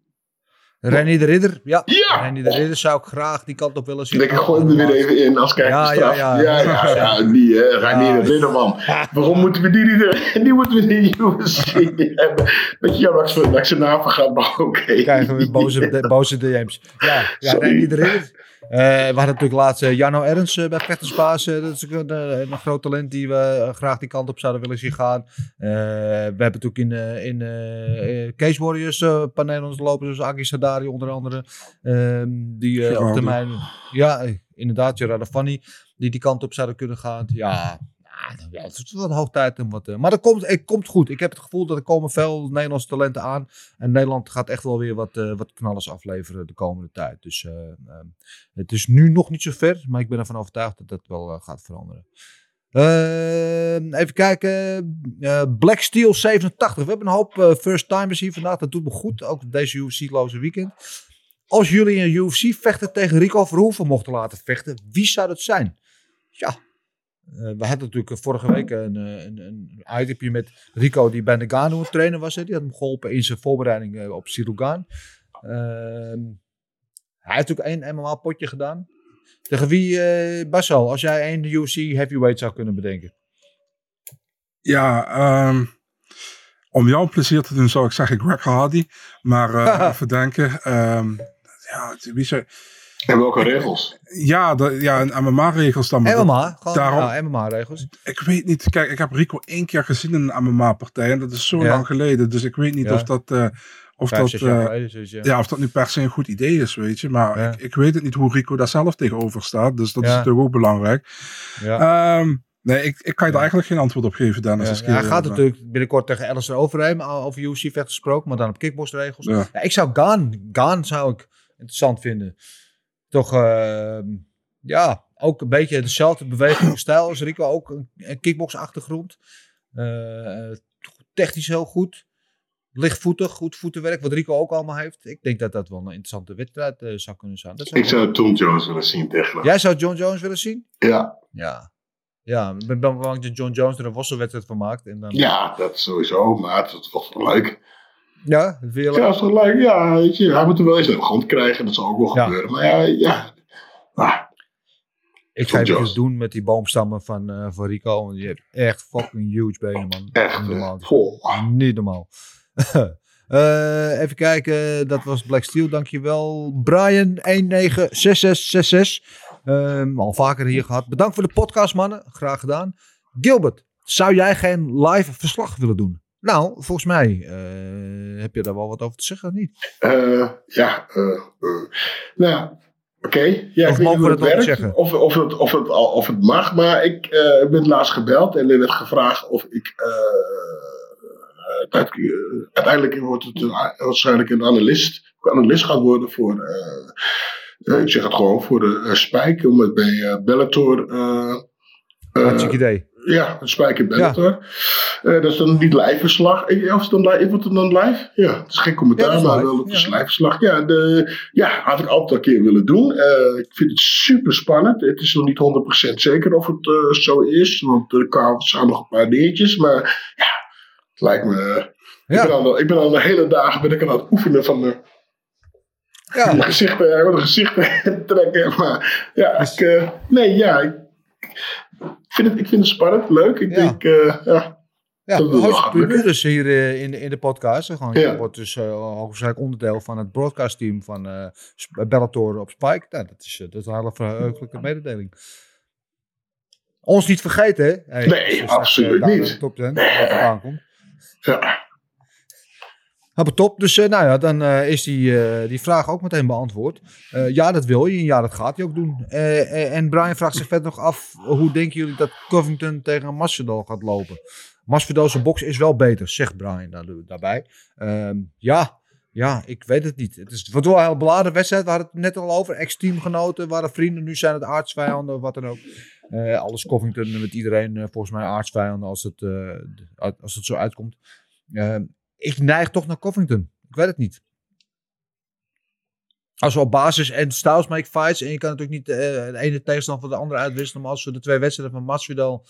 René de Ridder, ja. Ja! René de Ridder zou ik graag die kant op willen zien. Ik gooi hem er weer even in als kijkerstraf. Ja, Ja, ja, ja, ja. ja. die uh, Reinier Ja. Ridderman. Waarom moeten we die niet... Die moeten we in de UFC hebben. Weet je, ja, dat ik- dat zijn naam vergaat, maar oké. krijgen we boze, de- boze DM's. Ja, ja de Ridder. Eh, we hadden natuurlijk laatst eh, Jarno Ernst eh, bij Vechterspaas. Eh, dat is een, een groot talent die we graag die kant op zouden willen zien gaan. We hebben natuurlijk in, in Case Warriors een paar Nederlandse lopers, zoals Agi Sadari onder andere. Ehm, die op termijn, ja, inderdaad, Gerardo Fanny, die die kant op zouden kunnen gaan. Ja, ja, het is wel hoog tijd om wat. eh, maar dat komt, het komt goed. Ik heb het gevoel dat er komen veel Nederlandse talenten aan. En Nederland gaat echt wel weer wat, eh, wat knallers afleveren de komende tijd. Dus eh, ehm, het is nu nog niet zo ver. Maar ik ben ervan overtuigd dat dat wel gaat veranderen. Ehm, even kijken. Black Steel 87. We hebben een hoop eh, first timers hier vandaag. Dat doet me goed. Ook deze UFC-loze weekend. Als jullie een UFC-vechter tegen Rico Verhoeven mochten laten vechten, wie zou dat zijn? Ja, we hadden natuurlijk eh, vorige week een, eh, een, een itemje met Rico die bij Nagano aan het trainen was. Hè. Die had hem geholpen in zijn voorbereiding eh, op Sirugan. Ehm, hij heeft natuurlijk één MMA-potje gedaan. Tegen wie, eh Basal, als jij één UFC heavyweight zou kunnen bedenken? Ja, ehm, om jou plezier te doen zou ik zeggen Greg Hardy. Maar eh, even denken. ehm, ja, wie zou... En welke regels? Ja, de, ja en MMA-regels dan. maar dat- MMA, gewoon daarom- ja, MMA-regels. Ik weet niet. Kijk, ik heb Rico één keer gezien in een MMA-partij. En dat is zo Ja. lang geleden. Dus ik weet niet Ja. of dat... eh, of Vijf, dat, eh, geleden, ja. ja, of dat nu per se een goed idee is, weet je. Maar Ja. ik, ik weet het niet hoe Rico daar zelf tegenover staat. Dus dat is natuurlijk ook belangrijk. Ja. Ehm, nee, ik, ik kan je daar eigenlijk geen antwoord op geven, Dennis. Ja, als ik hij gaat natuurlijk binnenkort tegen Alistair Overeem al over UFC-vechten gesproken, maar dan op kickboxregels. Ja. Ja, ik zou Gaan, Gaan zou ik interessant vinden. Toch, ehm, ja, ook een beetje dezelfde bewegingsstijl als Rico, ook een, een kickbox-achtergrond. Eh, technisch heel goed. Lichtvoetig, goed voetenwerk, wat Rico ook allemaal heeft. Ik denk dat dat wel een interessante wedstrijd eh, zou kunnen zijn. Dat zou Ik zou Tom Jones willen zien tegen. Jij zou John Jones willen zien? Ja, Ja. Ja, ik ben bang dat John Jones er een wasselwedstrijd van maakt. En dan, ja, dat sowieso. Maar het wel leuk. Ja, leuk? Ja, leuk. Ja, weet je, hij moet er wel eens de grond krijgen. Dat zal ook wel Ja. gebeuren. Maar ja, ja. Ik ga even Jones. doen met die boomstammen van, eh van Rico. Want die heeft echt fucking huge benen, man. Echt, Niet normaal. vol. Niet normaal. Eh, even kijken, dat was Black Steel, dankjewel. Brian 196666. Ehm al vaker hier gehad. Bedankt voor de podcast, mannen. Graag gedaan. Gilbert, zou jij geen live verslag willen doen? Nou, volgens mij eh, heb je daar wel wat over te zeggen, of niet? Eh, ja, eh, nou, oké. Ja, Of ik mogen we dat het werkt. zeggen? Of, of, het, of, het, of het mag, maar ik ben laatst gebeld en er werd gevraagd of ik. uiteindelijk wordt het waarschijnlijk een analist, analist gaat worden voor. ik zeg het gewoon voor de eh, Spijk, om het bij Bellator. Hartstikke idee. Ja, een Spijker Bellator. Eh, dat is dan niet live verslag. Eh, Of is het dan live? Wordt het dan live? Ja, het is geen Ja, commentaar, is maar live, wel het is ja. Ja, de, ja, had ik altijd een keer willen doen. Eh, ik vind het super spannend. Het is nog niet 100% zeker of het eh, zo is, want er kwamen- staan nog een paar dingetjes. Maar ja, het lijkt me. Ja. Ik, ben al, ik ben al de hele dagen ben ik aan het oefenen van de, Ja, mijn gezichten, mijn gezichten trekken. Maar ja, ik, eh, nee, ja, ik, ik vind het, ik vind het spannend, leuk. Ik Ja. denk, eh, ja. Ja, lukken. dus hier eh, in, de- in de podcast. Gewoon, Ja. Je wordt dus uh, hoogstwaarschijnlijk onderdeel van het broadcastteam van eh, Sp- Bellator op Spike. Nou, dat, is, dat is een hele verheugelijke mededeling. Ons niet vergeten, hè? Hey, Nee, absoluut niet. Top 10 wat er aankomt. ja. Hebben top. Dus eh, nou ja, dan eh, is die, eh, die vraag ook meteen beantwoord. Ja, dat wil je. En ja, dat gaat hij ook doen. En Brian vraagt zich verder nog af. Hoe denken jullie dat Covington tegen Masvidal gaat lopen? Masvidal box is wel beter, zegt Brian daar, daarbij. Ehm, ja, ja, ik weet het niet. Het, is, wordt wel een heel beladen wedstrijd. We hadden het net al over. Ex-teamgenoten waren vrienden. Nu zijn het aardsvijanden wat dan ook. Alles Covington met iedereen volgens mij aardsvijanden als het, als het zo uitkomt. Ik neig toch naar Covington. Ik weet het niet. Als we op basis en styles make fights. En je kan natuurlijk niet eh, de ene tegenstander van de andere uitwisselen. Maar als we de twee wedstrijden van Masvidal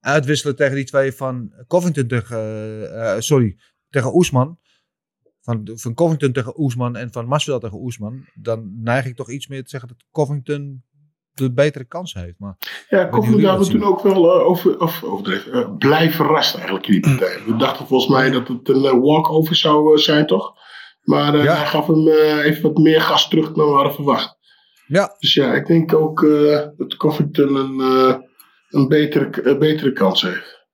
uitwisselen tegen die twee van Covington tegen... eh, eh, sorry, tegen Oesman. Van, van Covington tegen Oesman en van Masvidal tegen Oesman. Dan neig ik toch iets meer te zeggen dat Covington de betere kans heeft. Maar Ja, Koffie we toen ook wel eh, over, of, overdreven, eh, blij verrast eigenlijk in die partij. We dachten volgens mij dat het een eh, walkover zou zijn, toch? Maar eh, Ja. hij gaf hem eh, even wat meer gas terug dan we hadden verwacht. ja, Dus ja, ik denk ook eh, dat Covington een, eh, een betere, een betere kans heeft.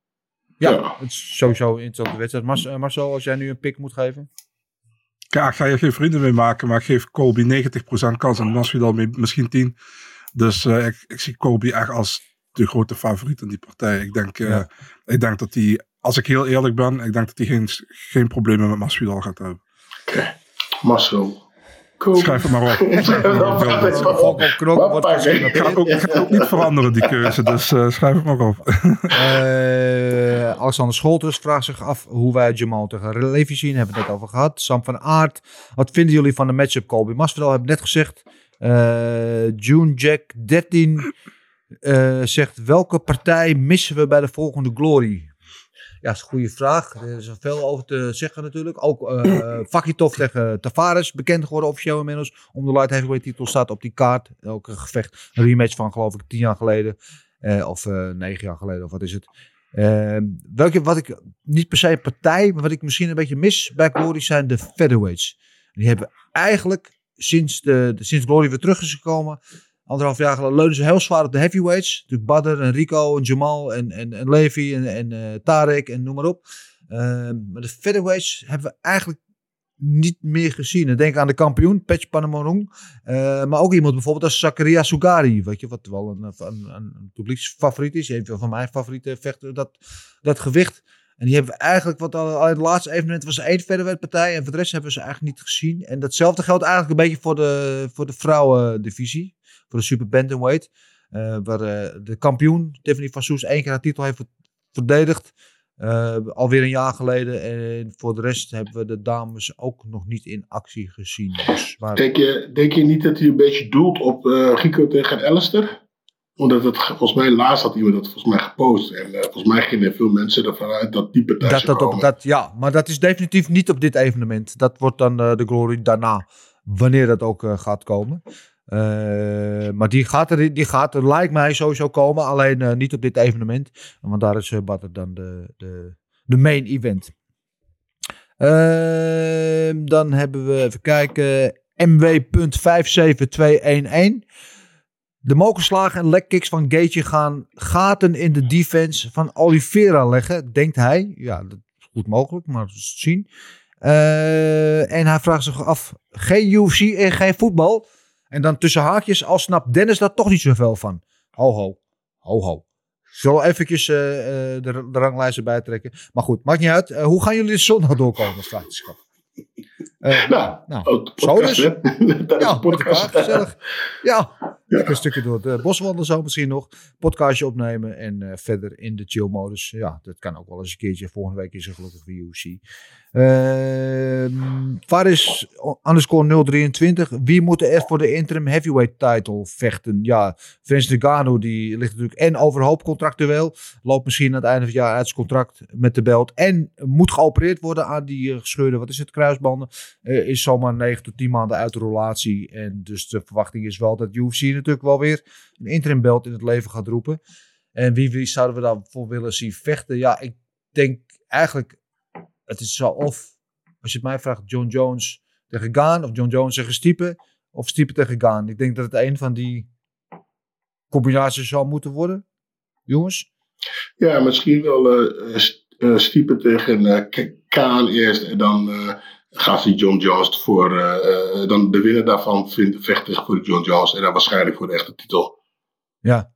ja, Ja. het is sowieso een interessante wedstrijd. Marcel, als jij nu een pick moet geven. Ja, ik ga je geen vrienden mee maken, maar ik geef Colby 90% kans en Masvidal mee- misschien 10. Dus eh, ik, ik zie Colby echt als de grote favoriet in die partij. Ik denk, eh, Ja. ik denk dat hij, als ik heel eerlijk ben, ik denk dat hij geen, geen problemen met Masvidal gaat hebben. Het maar op. Schrijf het maar op. Ik ga ook, ook niet veranderen, die keuze. Dus eh, schrijf het maar op. Eh, Alexander Scholters vraagt zich af hoe wij Jamal tegen Levy zien. Hebben we het net over gehad. Sam van Aert. Wat vinden jullie van de matchup Colby Masvidal? Hebben we net gezegd. Eh, June Jack 13 eh, zegt welke partij missen we bij de volgende Glory? Ja, dat is een goede vraag. Er is veel over te zeggen natuurlijk. Ook eh Fakitov tegen Tavares, bekend geworden officieel inmiddels. Om de light heavyweight titel staat op die kaart. Ook een gevecht, een rematch van geloof ik tien jaar geleden. Of eh, negen jaar geleden, of wat is het. Ehm, welke, wat ik niet per se een partij, maar wat ik misschien een beetje mis bij Glory zijn de featherweights. Die hebben eigenlijk sinds, de, de- sinds Glory weer terug is gekomen, anderhalf jaar geleden, leunen ze heel zwaar op de heavyweights. Natuurlijk Badr en Rico en Jamal en, en, en Levi en, en eh, Tarek en noem maar op. Ehm, maar de featherweights hebben we eigenlijk niet meer gezien. Ik denk aan de kampioen, Patch Panamorong. Eh, maar ook iemand bijvoorbeeld als Zakaria Sugari. Weet je, wat wel een, een, een, een publieksfavoriet is. Een van mijn favoriete vechten, dat, dat gewicht. En die hebben eigenlijk, wat al, het laatste evenement was één partij. En voor de rest hebben we ze eigenlijk niet gezien. En datzelfde geldt eigenlijk een beetje voor de, voor de vrouwendivisie. Voor de super bantamweight. eh waar eh, de kampioen, Tiffany van Soes, één keer haar titel heeft verdedigd. Eh, alweer een jaar geleden. En voor de rest hebben we de dames ook nog niet in actie gezien. Dus, Denk je, denk je niet dat hij een beetje doelt op Rico tegen Alistair? Omdat het, volgens mij laatst had iemand dat volgens mij gepost. En eh, volgens mij gingen veel mensen ervan uit dat die partij dat, dat, ja, maar dat is definitief niet op dit evenement. Dat wordt dan eh, de Glory daarna. Wanneer dat ook eh, gaat komen. Maar die gaat, er, die gaat er, lijkt mij, sowieso komen. Alleen niet op dit evenement. Want daar is Batter dan de, de, de main event. Ehm, dan hebben we, even kijken, MW.57211. De mokerslagen en lekkicks van Gage gaan gaten in de defense van Oliveira leggen, denkt hij. Ja, dat is goed mogelijk, maar we zullen het zien. Uh, en hij vraagt zich af, geen UFC en geen voetbal. En dan tussen haakjes, al snapt Dennis daar toch niet zoveel van. Ho ho, ho ho. Ik zal eventjes uh, uh, de, de ranglijsten bijtrekken. Maar goed, maakt niet uit. Uh, hoe gaan jullie de zondag doorkomen, vraagschap? Uh, nou, nou zo dus. Hè? ja, podcast. gezellig. Ja, lekker een stukje door het boswandelen zo misschien nog. Podcastje opnemen en uh, verder in de chill modus. Ja, dat kan ook wel eens een keertje. Volgende week is er gelukkig weer UFC. Uh, underscore 023. Wie moet er voor de interim heavyweight title vechten? Ja, Vince Ngannou die ligt natuurlijk en overhoop contractueel. Loopt misschien aan het einde van het jaar uit zijn contract met de belt. En moet geopereerd worden aan die uh, gescheurde, wat is het, kruisbanden. Uh, is zomaar 9 tot 10 maanden uit de relatie. En dus de verwachting is wel dat UFC natuurlijk wel weer een interim belt in het leven gaat roepen. En wie, wie zouden we daarvoor willen zien vechten? Ja, ik denk eigenlijk het is zo of, als je het mij vraagt, John Jones tegen Gaan of John Jones tegen Stiepen of Stiepen tegen Gaan. Ik denk dat het een van die combinaties zal moeten worden, jongens. Ja, misschien wel uh, uh, Stiepen tegen uh, Kaan eerst en dan die John Jones voor, eh, eh, dan de winnaar daarvan vindt, vecht tegen voor John Jones en dan waarschijnlijk voor de echte titel. Ja.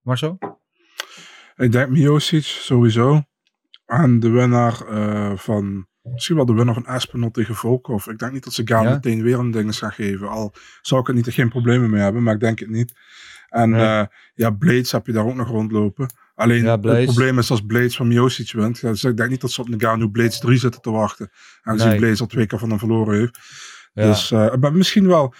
Marzo? Ik denk Miocic sowieso. En de winnaar eh, van. Misschien wel de winnaar van Aspinall tegen Volkov. Ik denk niet dat ze Gaan Ja? meteen weer een ding gaan geven. Al zou ik er niet, geen problemen mee hebben, maar ik denk het niet. En Nee. eh, ja, Blades heb je daar ook nog rondlopen. Alleen Ja, het probleem is als Blades van Miocic wint. Ja, dus ik denk niet dat ze op Nagano Blades 3 zitten te wachten. Aangezien Nee. Blades al twee keer van hem verloren heeft. Ja. Dus, eh, maar misschien wel.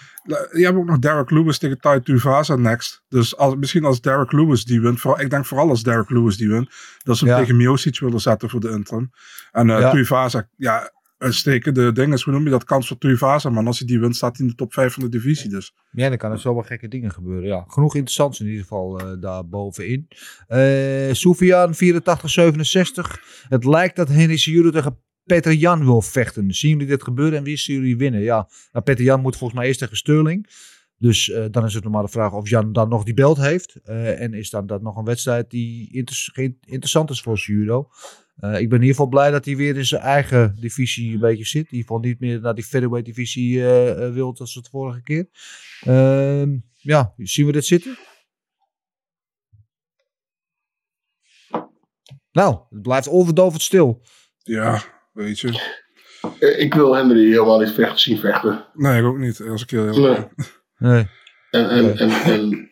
Je hebt ook nog Derek Lewis tegen Tai Tuivasa next. Dus als, misschien als Derek Lewis die wint. Vooral, ik denk vooral als Derek Lewis die wint. Dat ze hem Ja. tegen Miocic willen zetten voor de interim. En eh Ja. Tuivasa, ja, steken de ding is, hoe noem je dat, kans voor Tuivasa. Maar als hij die wint, staat hij in de top 5 van de divisie. Dus Ja, dan kan er zo wel gekke dingen gebeuren. Ja, genoeg interessants in ieder geval eh daar bovenin. Eh Soufiane 84-67. Het lijkt dat Henry Cejudo tegen Peter Jan wil vechten. Zien jullie dit gebeuren en wie zien jullie winnen? Ja, nou, Peter Jan moet volgens mij eerst tegen Sterling. Dus eh, dan is het nog maar de vraag of Jan dan nog die belt heeft. En is dan dat nog een wedstrijd die interessant is voor Cejudo. Eh, ik ben in ieder geval blij dat hij weer in zijn eigen divisie een beetje zit. In ieder geval niet meer naar die featherweight divisie eh eh, wil als het vorige keer. Ehm, ja, zien we dit zitten? Nou, het blijft overdovend stil. ja, weet je. Eh, Ik wil Henry helemaal niet vechten, zien vechten. Nee, ik ook niet. Als ik heel Nee. eerlijk ben. Nee. En, en, en, en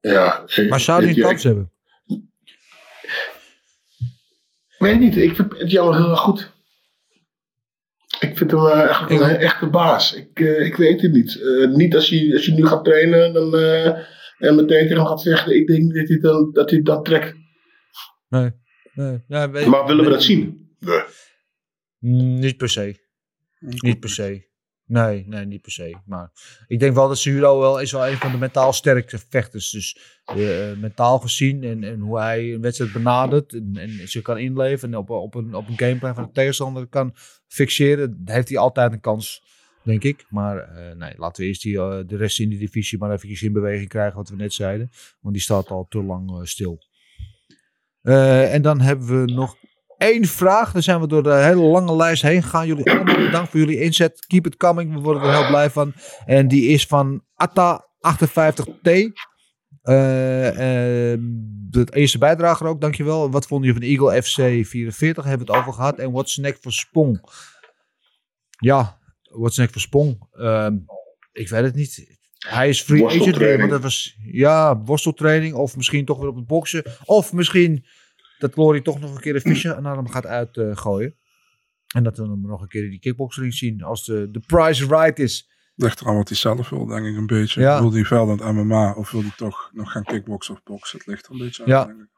ja. Maar zou hij een kans hebben? Weet ik niet, ik vind het jammer heel erg goed. Ik vind hem eh, echt Ik een echte baas. Ik, eh, ik weet het niet. Eh, niet als je, als je nu gaat trainen dan, eh, en meteen tegen hem gaat vechten. Ik denk niet dat hij, dan, dat, hij dat trekt. Nee. nee. Ja, weet- Maar willen we weet- dat zien? Nee. Niet per se. Niet per se. Nee, nee, niet per se. Maar ik denk wel dat Suro wel is wel een van de mentaal sterkste vechters. Dus eh, mentaal gezien en, en hoe hij een wedstrijd benadert en, en zich kan inleven en op, op, een, op een gameplan van de tegenstander kan fixeren, heeft hij altijd een kans, denk ik. Maar eh, nee, laten we eerst die, eh, de rest in die divisie maar even in beweging krijgen, wat we net zeiden. Want die staat al te lang stil. En dan hebben we nog één vraag. Dan zijn we door de hele lange lijst heen gegaan. Jullie allemaal bedankt voor jullie inzet. Keep it coming. We worden er heel blij van. En die is van Atta58T. Eh, eh, de eerste bijdrager ook, dankjewel. Wat vonden jullie van Eagle FC 44? Hebben we het over gehad. En what's next voor Spong? Ja, what's next voor Spong? Ehm, ik weet het niet. Hij is free agent. Want dat was, ja, worsteltraining. Of misschien toch weer op het boksen. Of misschien dat Glory toch nog een keer de visje naar hem gaat uitgooien. en dat we hem nog een keer in die kickboxring zien. Als de, de price right is. Ligt eraan wat hij zelf wil, denk ik een beetje. Ja. Wil hij in het MMA of wil hij toch nog gaan kickboksen of boksen? Het ligt er een beetje aan, Ja. denk ik.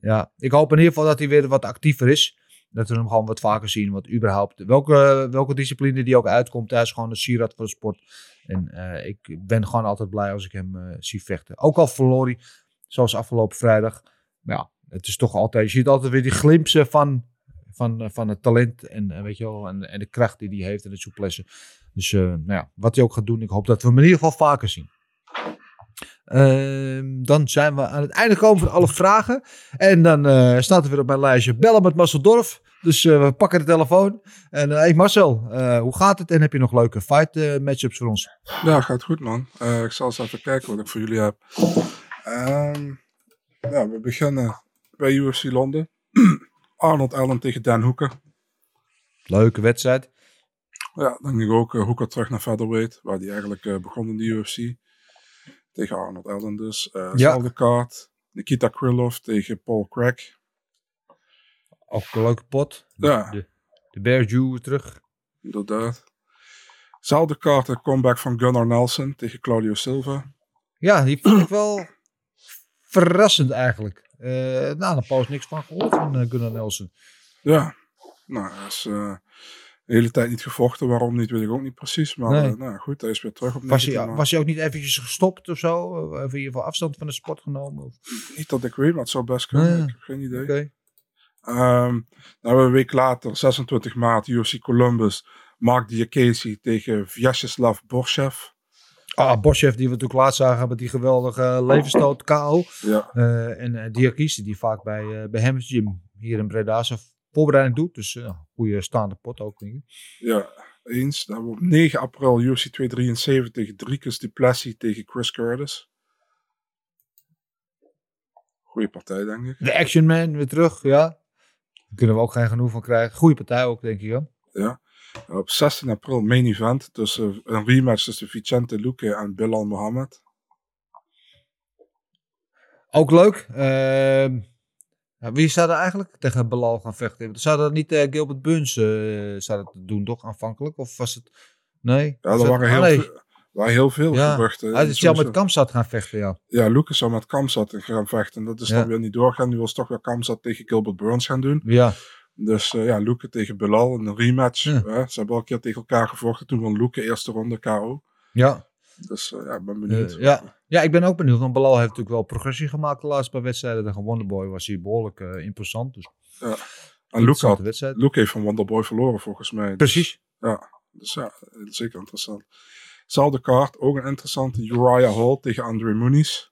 Ja, ik hoop in ieder geval dat hij weer wat actiever is. Dat we hem gewoon wat vaker zien. Wat überhaupt, welke, welke discipline die ook uitkomt, hij is gewoon een sieraad voor de sport. En eh, ik ben gewoon altijd blij als ik hem eh, zie vechten. Ook al verloor hij, zoals afgelopen vrijdag. Maar ja, het is toch altijd, je ziet altijd weer die glimpsen van, van, eh, van het talent. En, eh, weet je wel, en, en de kracht die hij heeft en de souplesse. Dus eh, nou ja, wat hij ook gaat doen, ik hoop dat we hem in ieder geval vaker zien. Ehm, dan zijn we aan het einde gekomen van alle vragen. En dan staat er weer op mijn lijstje bellen met Marcel Dorf. Dus we pakken de telefoon. En hey Marcel, hoe gaat het? En heb je nog leuke fight matchups voor ons? Ja, gaat goed man. Ik zal eens even kijken wat ik voor jullie heb. Ehm, ja, we beginnen bij UFC Londen. Arnold Allen tegen Dan Hoeken. Leuke wedstrijd. Ja, dan denk ik ook uh, Hoeken terug naar featherweight, waar hij eigenlijk uh, begon in de UFC. Tegen Arnold Allen dus. Uh, Ja. Kaart. Nikita Krylov tegen Paul Craig. Ook een leuke pot. Ja. De, de Bear Jew terug. Inderdaad. Zelfde kaart, de comeback van Gunnar Nelson tegen Claudio Silva. Ja, die vond ik wel verrassend eigenlijk. Uh, nou, daar pas niks van gehoord van uh, Gunnar Nelson. Ja, nou, hij is uh, de hele tijd niet gevochten. Waarom niet, weet ik ook niet precies. Maar Nee. uh, nou goed, hij is weer terug op Was 19 hij, was hij ook niet eventjes gestopt of zo? Of in ieder geval afstand van de sport genomen? Of? Niet dat ik weet, maar het zou best kunnen. Ik heb geen idee. Oké. Ehm, nou, een week later, 26 maart, UFC Columbus. Mark Diakese tegen Vyacheslav Borshev. Ah, Boschev, die we natuurlijk laatst zagen met die geweldige uh, levensstoot KO. Ja, Uh, en uh, Diakise, die vaak bij, bij Hemmers Gym hier in Breda zijn voorbereiding doet. Dus uh, goede staande pot ook, denk ik. Ja, eens. Dan op 9 april UFC 273 Dricus Duplessis tegen Chris Curtis. Goeie partij, denk ik. De Action Man weer terug, ja. Daar kunnen we ook geen genoeg van krijgen. Goeie partij ook, denk ik. Ja. Ja. Op 16 april main event tussen een rematch tussen Vicente Luque en Bilal Mohammed. Ook leuk. Uh, wie zou er eigenlijk tegen Bilal gaan vechten? Zou dat niet uh, Gilbert Burns uh, zou dat doen, toch aanvankelijk? Of was het... Nee? Ja, er waren heel, veel, waren heel veel ja. geruchten. Hij zou met Kamzat gaan vechten, ja. Ja, Lucas zou met Kamzat gaan vechten. Dat is ja. dan weer niet doorgaan. Nu wil ze toch weer Kamzat tegen Gilbert Burns gaan doen. Ja. Dus uh, ja, Luke tegen Bilal, een rematch. Ja. Uh, ze hebben al een keer tegen elkaar gevochten. Toen van Luke eerste ronde KO. Ja. Dus uh, ja, ik ben benieuwd. ja. ja, ik ben ook benieuwd. Want Bilal heeft natuurlijk wel progressie gemaakt de laatste paar wedstrijden. Tegen Wonderboy was hij behoorlijk imposant. Dus ja. En Luke, had, Luke heeft van Wonderboy verloren volgens mij. Precies. Dus, ja, dus ja, zeker interessant. Zelfde kaart, ook een interessante Uriah Hall tegen Andre Muniz.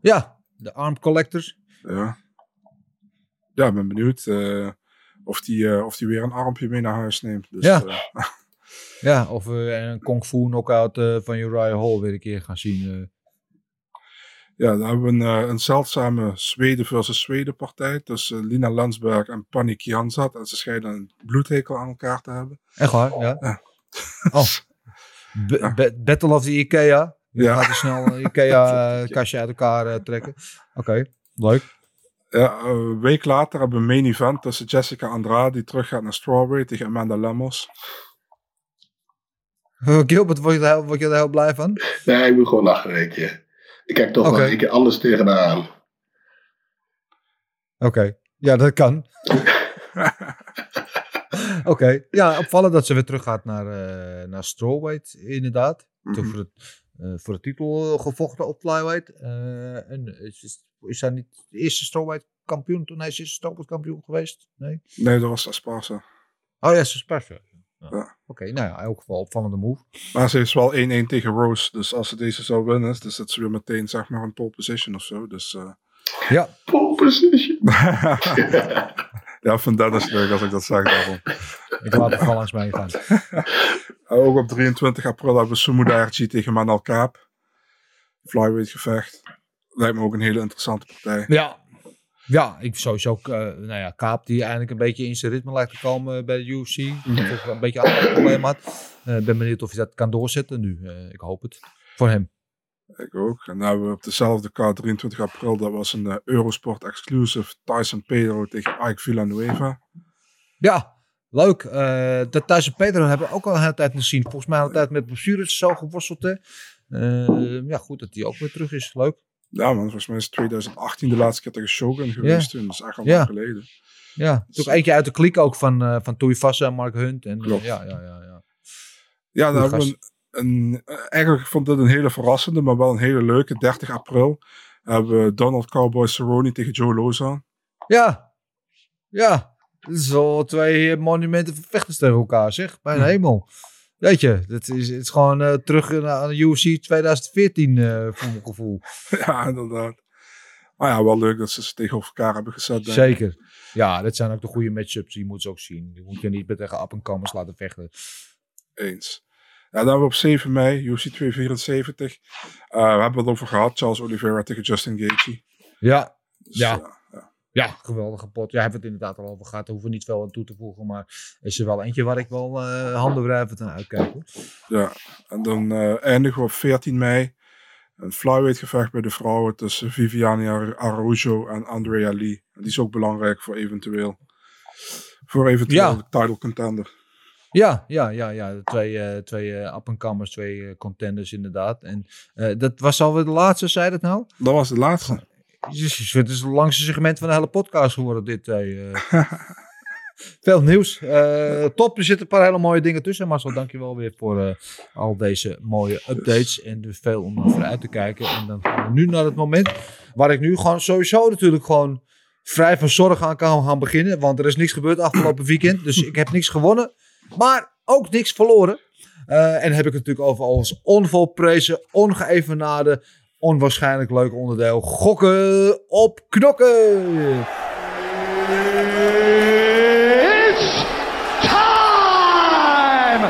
Ja, de Arm Collectors. Ja. Ja, ik ben benieuwd of die, uh, of die weer een armpje mee naar huis neemt. Dus, ja. Uh, ja, of we een kung fu knockout van Uriah Hall weer een keer gaan zien. Ja, dan hebben we een, een zeldzame Zweden versus Zweden partij tussen Lina Landsberg en Panny Kianzat. En ze schijnen een bloedhekel aan elkaar te hebben. Echt waar, ja. ja. Oh. B ja. Battle of the Ikea. Je ja. gaat er snel een Ikea-kastje uit elkaar uh, trekken. Oké, okay, leuk. Ja, een week later hebben we een main event tussen Jessica Andrade, die terug gaat naar Strawberry, tegen Amanda Lemos. Gilbert, word je, daar, word je daar heel blij van? Nee, ik moet gewoon lachen, weet je. Ik kijk toch okay. wel een keer anders tegenaan. Oké, okay. ja, dat kan. Oké, okay. ja, opvallend dat ze weer terug gaat naar, uh, naar strawweight, inderdaad. Mm -hmm. voor, het, uh, voor de titel gevochten op flyweight. Uh, en is, is hij niet de eerste strawweight kampioen toen hij is eerste strawweight kampioen geweest? Nee, nee dat was Asparza. Oh ja, Asparza. Ja. Ja. Oké, okay, nou ja, in elk geval opvallende move. Maar ze is wel 1-1 tegen Rose. Dus als ze deze zou winnen, dan zit ze weer meteen zeg maar een pole position of zo. Dus, uh... Ja. Pole position. ja, van Dennis leuk als ik dat zeg daarom. Ik laat het gewoon langs mij gaan. Ook op 23 april hebben we Sumo Darchi tegen Manal Kaap. Flyweight gevecht. Lijkt me ook een hele interessante partij. Ja, ja, ik sowieso ook, uh, nou ja, Kaap die eigenlijk een beetje in zijn ritme lijkt te komen bij de UFC. Dat een beetje een probleem had. Ik uh, ben benieuwd of hij dat kan doorzetten nu. Uh, ik hoop het. Voor hem. Ik ook. En dan hebben we op dezelfde kaart 23 april, dat was een Eurosport exclusive Tyson Pedro tegen Ike Villanueva. Ja, leuk. dat Tyson Pedro hebben we ook al een hele tijd gezien. Volgens mij altijd met blessures zo geworsteld. Ja, goed dat hij ook weer terug is. Leuk. Ja man, volgens mij is 2018 de laatste keer tegen Shogun geweest. Toen. Dat is echt al ja. lang geleden. Ja, toen eentje uit de klik ook van, uh, van Tuivasa en Mark Hunt. En, uh, ja, ja, ja, ja. Ja, daar hebben we een, een, eigenlijk vond ik dit een hele verrassende, maar wel een hele leuke. 30 april hebben we Donald Cowboy Cerrone tegen Joe Lozan. Ja, ja. Zo twee monumenten vechters tegen elkaar, zeg. Bij de hemel. Weet je, het is, het is gewoon uh, terug naar de UFC 2014 uh, voor mijn gevoel. Ja, inderdaad. Maar ja, wel leuk dat ze ze tegenover elkaar hebben gezet. Zeker. Ik. Ja, dat zijn ook de goede matchups. Die moet ze ook zien. Die moet je niet met tegen up-and-comers laten vechten. Eens. Ja, dan hebben we op 7 mei, UFC 274. Uh, we hebben het over gehad. Charles Oliveira tegen Justin Gaethje. Ja, dus, ja. Ja. Geweldige pot. Ja, hebben we het inderdaad al over gehad. Daar hoeven we niet veel aan toe te voegen. Maar is er wel eentje waar ik wel uh, handen wrijvend aan uitkijk. Hoor. Ja, en dan uh, eindigen we op 14 mei. Een flyweight gevecht bij de vrouwen tussen Viviane Araújo en Andrea Lee. En die is ook belangrijk voor eventueel, voor eventueel ja. de title contender. Ja, ja, ja, ja. Twee, uh, twee uh, up-and-comers, twee uh, contenders inderdaad. En dat was alweer de laatste, zei dat nou? Dat was de laatste. Jezus, het is het langste segment van de hele podcast geworden, dit. Uh. Veel nieuws. Uh, top, er zitten een paar hele mooie dingen tussen. Marcel, dankjewel weer voor al deze mooie updates. En er veel om vooruit te kijken. En dan gaan we nu naar het moment waar ik nu gewoon sowieso natuurlijk gewoon vrij van zorg aan kan gaan beginnen. Want er is niks gebeurd afgelopen weekend. Dus ik heb niks gewonnen. Maar ook niks verloren. En heb ik het natuurlijk over ons onvolprezen, ongeëvenaarde, onwaarschijnlijk leuk onderdeel. Gokken op knokken. It's time!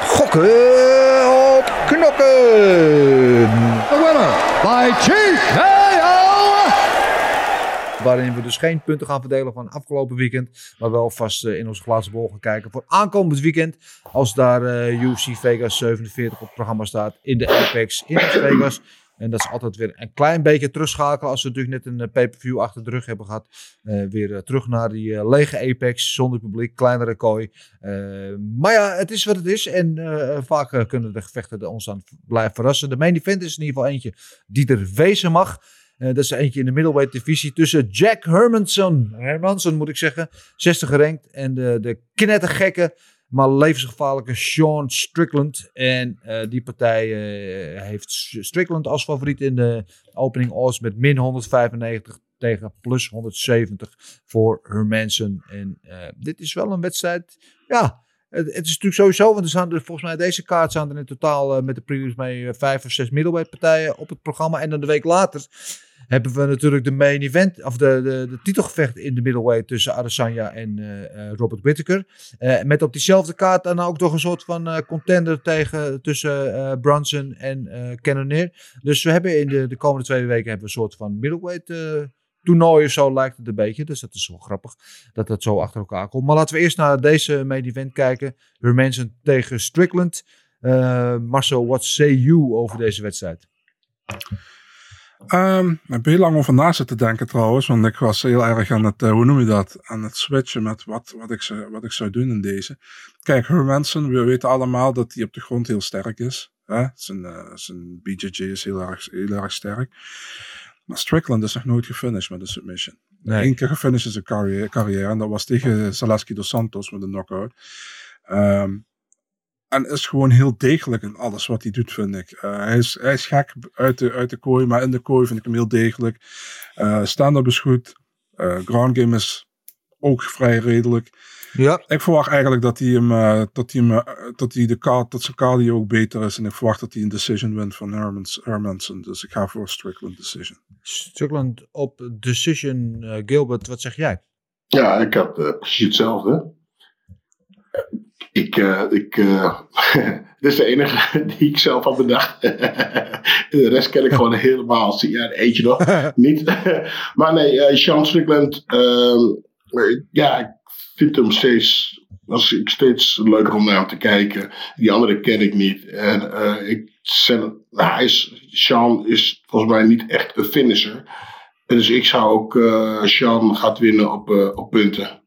Gokken op knokken. The winner by TKO. Waarin we dus geen punten gaan verdelen van afgelopen weekend. Maar wel vast eh, in ons glazen bol gaan kijken voor aankomend weekend. Als daar eh, uh, UFC Vegas 47 op het programma staat. In de Apex in Las Vegas. En dat is altijd weer een klein beetje terugschakelen. Als we natuurlijk net een uh, pay-per-view achter de rug hebben gehad. weer terug naar die lege Apex zonder publiek. Kleinere kooi. maar ja, het is wat het is. En vaak kunnen de gevechten ons dan blijven verrassen. De main event is in ieder geval eentje die er wezen mag. Dat is eentje in de middleweight divisie tussen Jack Hermanson, Hermanson moet ik zeggen, 60 gerankt. En de, de knettergekke, maar levensgevaarlijke Sean Strickland. En uh, die partij uh, heeft Strickland als favoriet in de opening odds met min 195 tegen plus 170 voor Hermanson. En dit is wel een wedstrijd, ja... Het, het, is natuurlijk sowieso, want er staan er volgens mij deze kaart staan er in totaal met de previews mee vijf of zes middleweight partijen op het programma. En dan de week later hebben we natuurlijk de main event, of de, de, de titelgevecht in de middleweight tussen Adesanya en uh, Robert Whittaker. Uh, met op diezelfde kaart dan ook nog een soort van contender tegen, tussen Brunson en Cannonier. Dus we hebben in de, de komende twee weken hebben we een soort van middleweight toernooi of zo lijkt het een beetje. Dus dat is wel grappig dat dat zo achter elkaar komt. Maar laten we eerst naar deze main event kijken. Hermanson tegen Strickland. Marcel, what say you over deze wedstrijd? Um, ik heb heel lang over na zitten denken trouwens, want ik was heel erg aan het, uh, hoe noem je dat, aan het switchen met wat, wat, ik, zou, wat ik zou doen in deze. Kijk, Hermanson, we weten allemaal dat hij op de grond heel sterk is. Hè? Zijn, uh, zijn BJJ is heel erg, heel erg sterk. Maar Strickland is nog nooit gefinished met een submission. Nee. Eén keer gefinished in zijn carrière, carrière en dat was tegen Zaleski dos Santos met een knockout. Um, en is gewoon heel degelijk in alles wat hij doet, vind ik. Uh, hij, is, hij is gek uit de, uit de kooi, maar in de kooi vind ik hem heel degelijk. Uh, Stand-up is goed. Uh, ground game is ook vrij redelijk. Ja. Ik verwacht eigenlijk dat hij hem, dat hij hem, dat hij de kaart, dat zijn cardio ook beter is. En ik verwacht dat hij een decision wint van Hermans, Hermanson. Dus ik ga voor Strickland decision. Strickland op decision. Gilbert, wat zeg jij? Ja, ik had precies hetzelfde. Ik, uh, ik, uh, dit is de enige die ik zelf had bedacht. de rest ken ik gewoon helemaal. Ja, eentje nog. Niet. maar nee, uh, Sean Strickland. Ehm, ja, ik vind hem steeds. Was ik steeds leuker om naar hem te kijken. Die andere ken ik niet. En ik, zijn, nou, hij is, Sean is volgens mij niet echt een finisher. dus ik zou ook Sean gaat winnen op, op punten.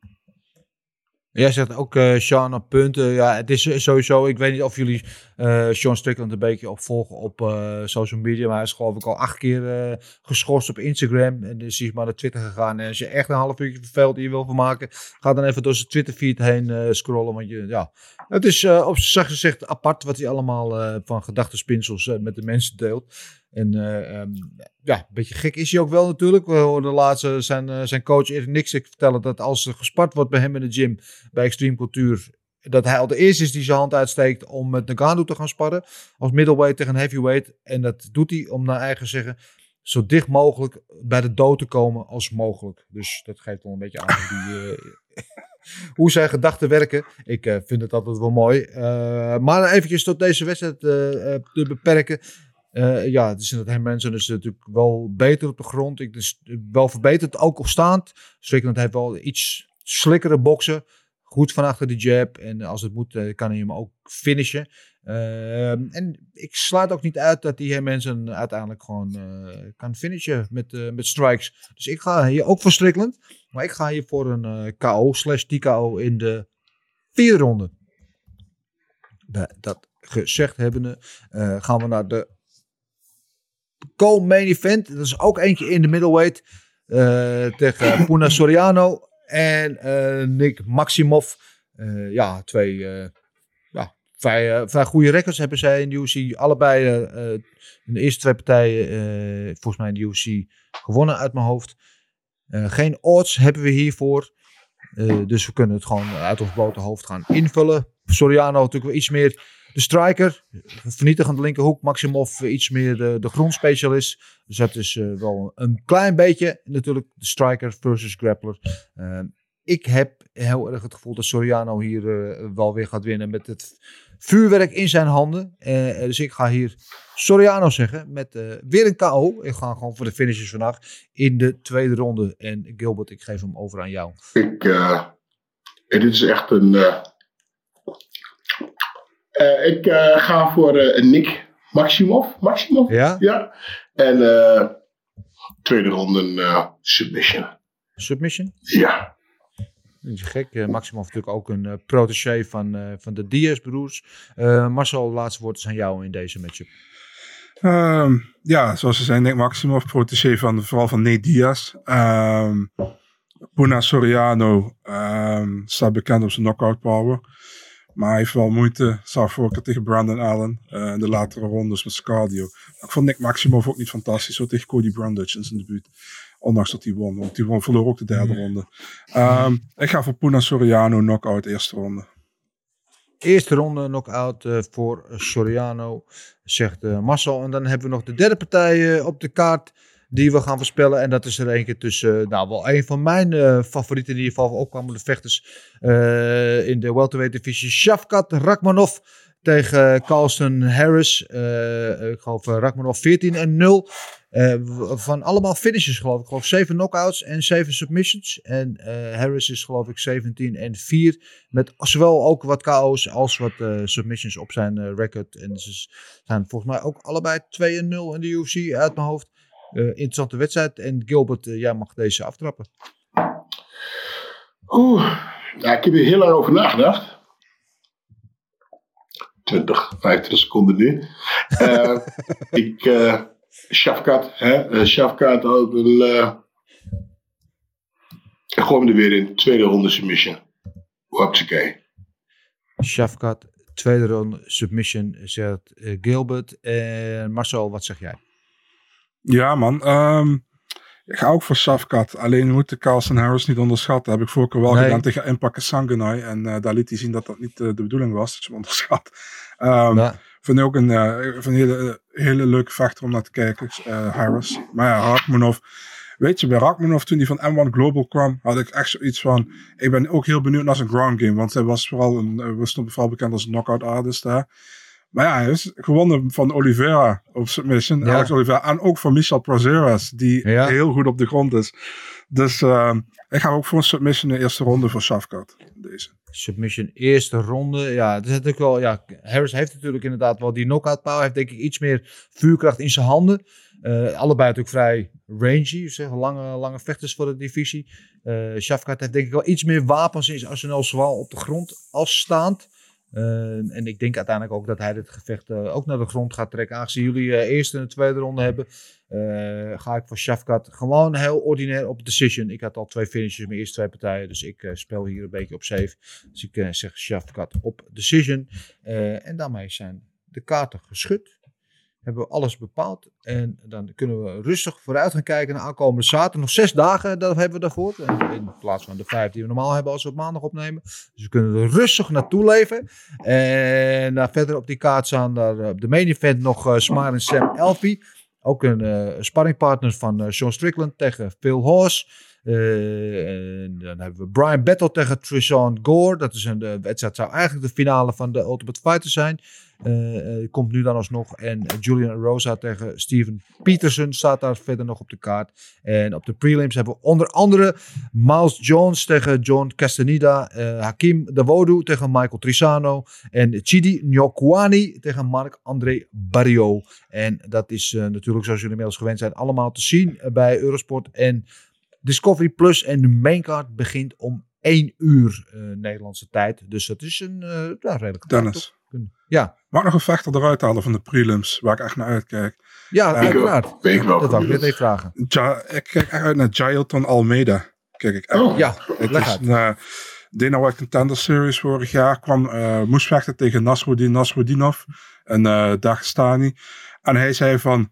Jij zegt ook uh, Sean op punten. Ja, het is sowieso. Ik weet niet of jullie uh, Sean Strickland een beetje opvolgen op uh, social media. Maar hij is geloof ik al acht keer geschorst op Instagram. En is hij maar naar Twitter gegaan. En als je echt een half uurtje verveelt die je wil vermaken. Ga dan even door zijn Twitter feed heen scrollen. Want je, ja, het is op zijn gezegd apart wat hij allemaal van gedachtenspinsels met de mensen deelt. En um, ja, een beetje gek is hij ook wel natuurlijk. We hoorden laatst zijn, uh, zijn coach Erik Nixik vertellen dat als er gespart wordt bij hem in de gym bij Extreme Cultuur, dat hij al de eerste is die zijn hand uitsteekt om met Nagano te gaan sparren. Als middleweight tegen heavyweight. En dat doet hij om naar eigen zeggen zo dicht mogelijk bij de dood te komen als mogelijk. Dus dat geeft wel een beetje aan uh, hoe zijn gedachten werken. Ik vind het altijd wel mooi. maar eventjes tot deze wedstrijd te beperken. Uh, ja, dus dat mensen is natuurlijk wel beter op de grond. Ik, dus wel verbeterd, ook op staand. Strickland heeft wel iets slikkere boksen. Goed van achter de jab. En als het moet, uh, kan hij hem ook finishen. Uh, en ik sluit ook niet uit dat die mensen uiteindelijk gewoon kan finishen met, met strikes. Dus ik ga hier ook voor Strickland. Maar ik ga hier voor een KO slash TKO in de vierde ronde. dat gezegd hebbende gaan we naar de co-main event. Dat is ook eentje in de middleweight. Uh, tegen Puna Soriano en uh, Nick Maximov. Uh, ja, twee ja, vrij, vrij goede records hebben zij in de UFC. Allebei in de eerste twee partijen, volgens mij in de UFC, gewonnen uit mijn hoofd. geen odds hebben we hiervoor. dus we kunnen het gewoon uit ons blote hoofd gaan invullen. Soriano natuurlijk wel iets meer de striker, vernietigend linkerhoek. Maximov iets meer de, de grondspecialist. Dus dat is uh, wel een klein beetje natuurlijk de striker versus grappler. Uh, ik heb heel erg het gevoel dat Soriano hier eh, wel weer gaat winnen met het vuurwerk in zijn handen. Eh, dus ik ga hier Soriano zeggen met eh, weer een KO. Ik ga gewoon voor de finishes vandaag in de tweede ronde. En Gilbert, ik geef hem over aan jou. Ik, eh, dit is echt een. eh, eh, ik eh, ga voor eh, Nick Maximov. Maximov? Ja? Ja. En eh, tweede ronde een eh, submission. Submission? Ja. Niet zo gek. Maximov natuurlijk ook een eh, protégé van, eh, van de Diaz-broers. Eh, Marcel, laatste woord is aan jou in deze matchup. Ehm, ja, zoals ze zijn, Nick Maximov, protégé van, vooral van Nate Diaz. Ehm Puna Soriano ehm, staat bekend op zijn knockout power. Maar hij heeft wel moeite, zag keer tegen Brandon Allen eh, in de latere rondes met zijn cardio. Maar ik vond Nick Maximov ook niet fantastisch, zo tegen Cody Brundage in zijn debuut. Ondanks dat hij won, want die won, verloor ook de derde ronde. Ehm, ik ga voor Puna Soriano, knockout, eerste ronde. Eerste ronde knock-out eh, voor Soriano, zegt eh, Marcel. En dan hebben we nog de derde partij op de kaart die we gaan voorspellen. En dat is er een keer tussen, eh, nou wel een van mijn eh, favorieten in ieder geval. Ook kwamen de vechters eh, in de welterweight divisie. Shavkat Rakmanov tegen Carlston Harris. Ik geloof Rakmanov 14 en 0. Eh, w- van allemaal finishes geloof ik. Ik geloof 7 knockouts en 7 submissions. En Harris is geloof ik 17 en 4. Met zowel ook wat KO's als wat submissions op zijn record. En ze zijn volgens mij ook allebei 2 en 0 in de UFC uit mijn hoofd. Eh, interessante wedstrijd. En Gilbert, eh, jij mag deze aftrappen. Oeh. Ja, ik heb er heel lang over nagedacht. 20, 25 seconden nu. Eh, ik, eh Shafkat, hè, Shafkat eh ik gooi hem er weer in. Tweede ronde submission. Hopsakee. Shafkat, tweede ronde submission, zegt eh, Gilbert. En Marcel, wat zeg jij? Ja, man. Ehm, ik ga ook voor Safkat. Alleen we moeten Carlson Harris niet onderschatten. Dat heb ik vorige keer wel Nee. gedaan tegen Impact Sanganai. En eh, daar liet hij zien dat dat niet eh, de bedoeling was. Dat je hem onderschat. Ja. Vind ik ook een, vind een hele, hele leuke vechter om naar te kijken. Harris. Maar ja, Rakmanov. Weet je, bij Rakmanov toen hij van M1 Global kwam, had ik echt zoiets van. Ik ben ook heel benieuwd naar zijn ground game. Want hij was vooral een, we stond vooral bekend als een knockout artist daar. Maar ja, hij is gewonnen van Oliveira op submission. Ja. Alex Oliveira. En ook van Michel Prazeras, die Ja. heel goed op de grond is. Dus eh, ik ga ook voor een submission in de eerste ronde voor Shafkat. Deze. Submission eerste ronde. Ja, het is natuurlijk wel. Ja, Harris heeft natuurlijk inderdaad wel die knockout power. Hij heeft denk ik iets meer vuurkracht in zijn handen. Eh, allebei natuurlijk vrij rangy. Zeg, lange, lange vechters voor de divisie. Eh Shafkat heeft denk ik wel iets meer wapens in zijn arsenaal. Zowel op de grond als staand. Eh, en ik denk uiteindelijk ook dat hij dit gevecht eh, ook naar de grond gaat trekken. Aangezien jullie eh, eerste en tweede ronde hebben, eh, ga ik voor Shafkat gewoon heel ordinair op decision. Ik had al twee finishes in mijn eerste twee partijen, dus ik speel hier een beetje op safe. Dus ik zeg Shafkat op decision. En daarmee zijn de kaarten geschud. Hebben we alles bepaald. En dan kunnen we rustig vooruit gaan kijken naar aankomende zaterdag. Nog zes dagen dat hebben we daarvoor. In- plaats van de vijf die we normaal hebben als we op maandag opnemen. Dus we kunnen er rustig naartoe leven. En daar verder op die kaart staan daar eh, op de main event nog eh Smar en Sam Elfie. Ook een eh sparringpartner van Sean Strickland tegen Phil Horse. Eh, en dan hebben we Brian Battle tegen Trishan Gore. Dat is een de wedstrijd, zou eigenlijk de finale van de Ultimate Fighter zijn. Eh, eh, komt nu dan alsnog. En Julian Rosa tegen Steven Peterson staat daar verder nog op de kaart. En op de prelims hebben we onder andere Miles Jones tegen John Castaneda. eh, Hakim Dawodu tegen Michael Trisano. En Chidi Nyokwani tegen Marc-André Barrio. En dat is eh, natuurlijk, zoals jullie inmiddels gewend zijn, allemaal te zien eh, bij Eurosport en Discovery Plus. En de maincard begint om 1 uur eh, Nederlandse tijd. Dus dat is een eh ja, redelijk Dennis. Ja, Mag ik nog een vechter eruit halen van de prelims, waar ik echt naar uitkijk? ja Ja, uiteraard. ben ik wel dat wou ik net even vragen. Ja, ik kijk echt uit naar Jailton Almeida. Kijk ik echt. Oh. Ja, Het leg is uit. een eh, Dana White Contender Series vorig jaar. Kwam, eh, moest vechten tegen Nasruddin Nasruddinov, een eh Dagestani. En hij zei van,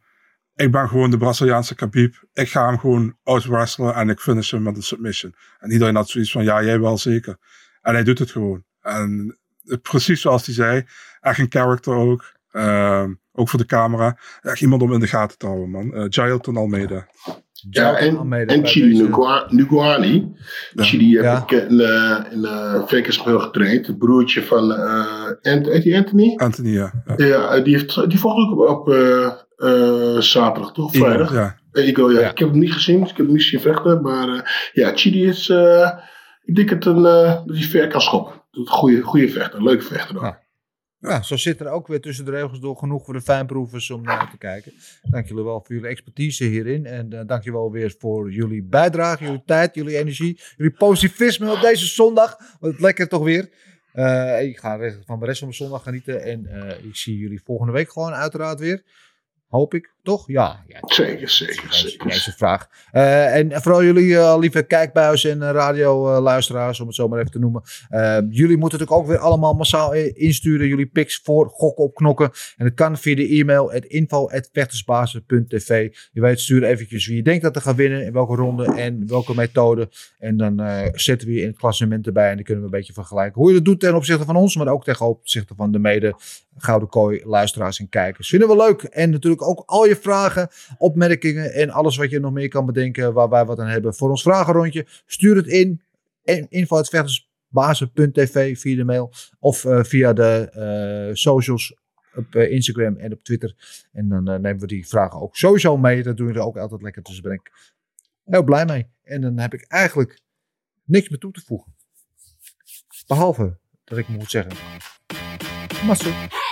ik ben gewoon de Braziliaanse Khabib. Ik ga hem gewoon outwrestelen en ik finish hem met een submission. En iedereen had zoiets van, ja, jij wel zeker. En hij doet het gewoon. En eh, precies zoals hij zei, echt een character ook. Ehm, ook voor de camera. Echt iemand om in de gaten te houden, man. Uh, Jailton Almeida. Ja, en, Almeida en deze- Ngua- Nguani. Chidi heb Ja. ik in, uh, in uh, getraind. Het broertje van uh, Anthony. Anthony, ja. ja. Ja, die, heeft, die vocht ook op, op zaterdag, toch? Eagle, Vrijdag. ja. Eagle, ja. Ja. Ik heb hem niet gezien, dus ik heb hem niet zien vechten. Maar uh, ja, Chidi is, uh, ik denk het een, uh, dat hij ver kan schoppen. Goede, goede vechter, een leuke vechter ook. Ja. Ja, zo zit er ook weer tussen de regels door genoeg voor de fijnproevers om naar te kijken. Dank jullie wel voor jullie expertise hierin. En uh, dank je wel weer voor jullie bijdrage, jullie tijd, jullie energie, jullie positivisme op deze zondag. Wat lekker toch weer. Uh, ik ga van de rest van mijn zondag genieten. En uh, ik zie jullie volgende week gewoon uiteraard weer. Hoop ik, toch? Ja. ja zeker, zeker, zeker. Deze vraag. Uh, en vooral jullie uh, lieve kijkbuis en uh, radioluisteraars, om het zo maar even te noemen. jullie moeten natuurlijk ook weer allemaal massaal insturen. Jullie picks voor gokken op knokken. En dat kan via de e-mail info.vechtersbasis.tv. Je weet, stuur eventjes wie je denkt dat er gaat winnen. In welke ronde en welke methode. En dan zetten we je in het klassement erbij. En dan kunnen we een beetje vergelijken hoe je dat doet ten opzichte van ons. Maar ook ten opzichte van de mede Gouden Kooi luisteraars en kijkers. Vinden we leuk. En natuurlijk ook al je vragen, opmerkingen en alles wat je nog meer kan bedenken waar wij wat aan hebben voor ons vragenrondje. Stuur het in. info.vechtersbasis.tv via de mail of uh, via de uh, socials op uh, Instagram en op Twitter. En dan nemen we die vragen ook sowieso mee. Dat doen we er ook altijd lekker tussen. Ben ik heel blij mee. En dan heb ik eigenlijk niks meer toe te voegen. Behalve dat ik moet zeggen. Muscle.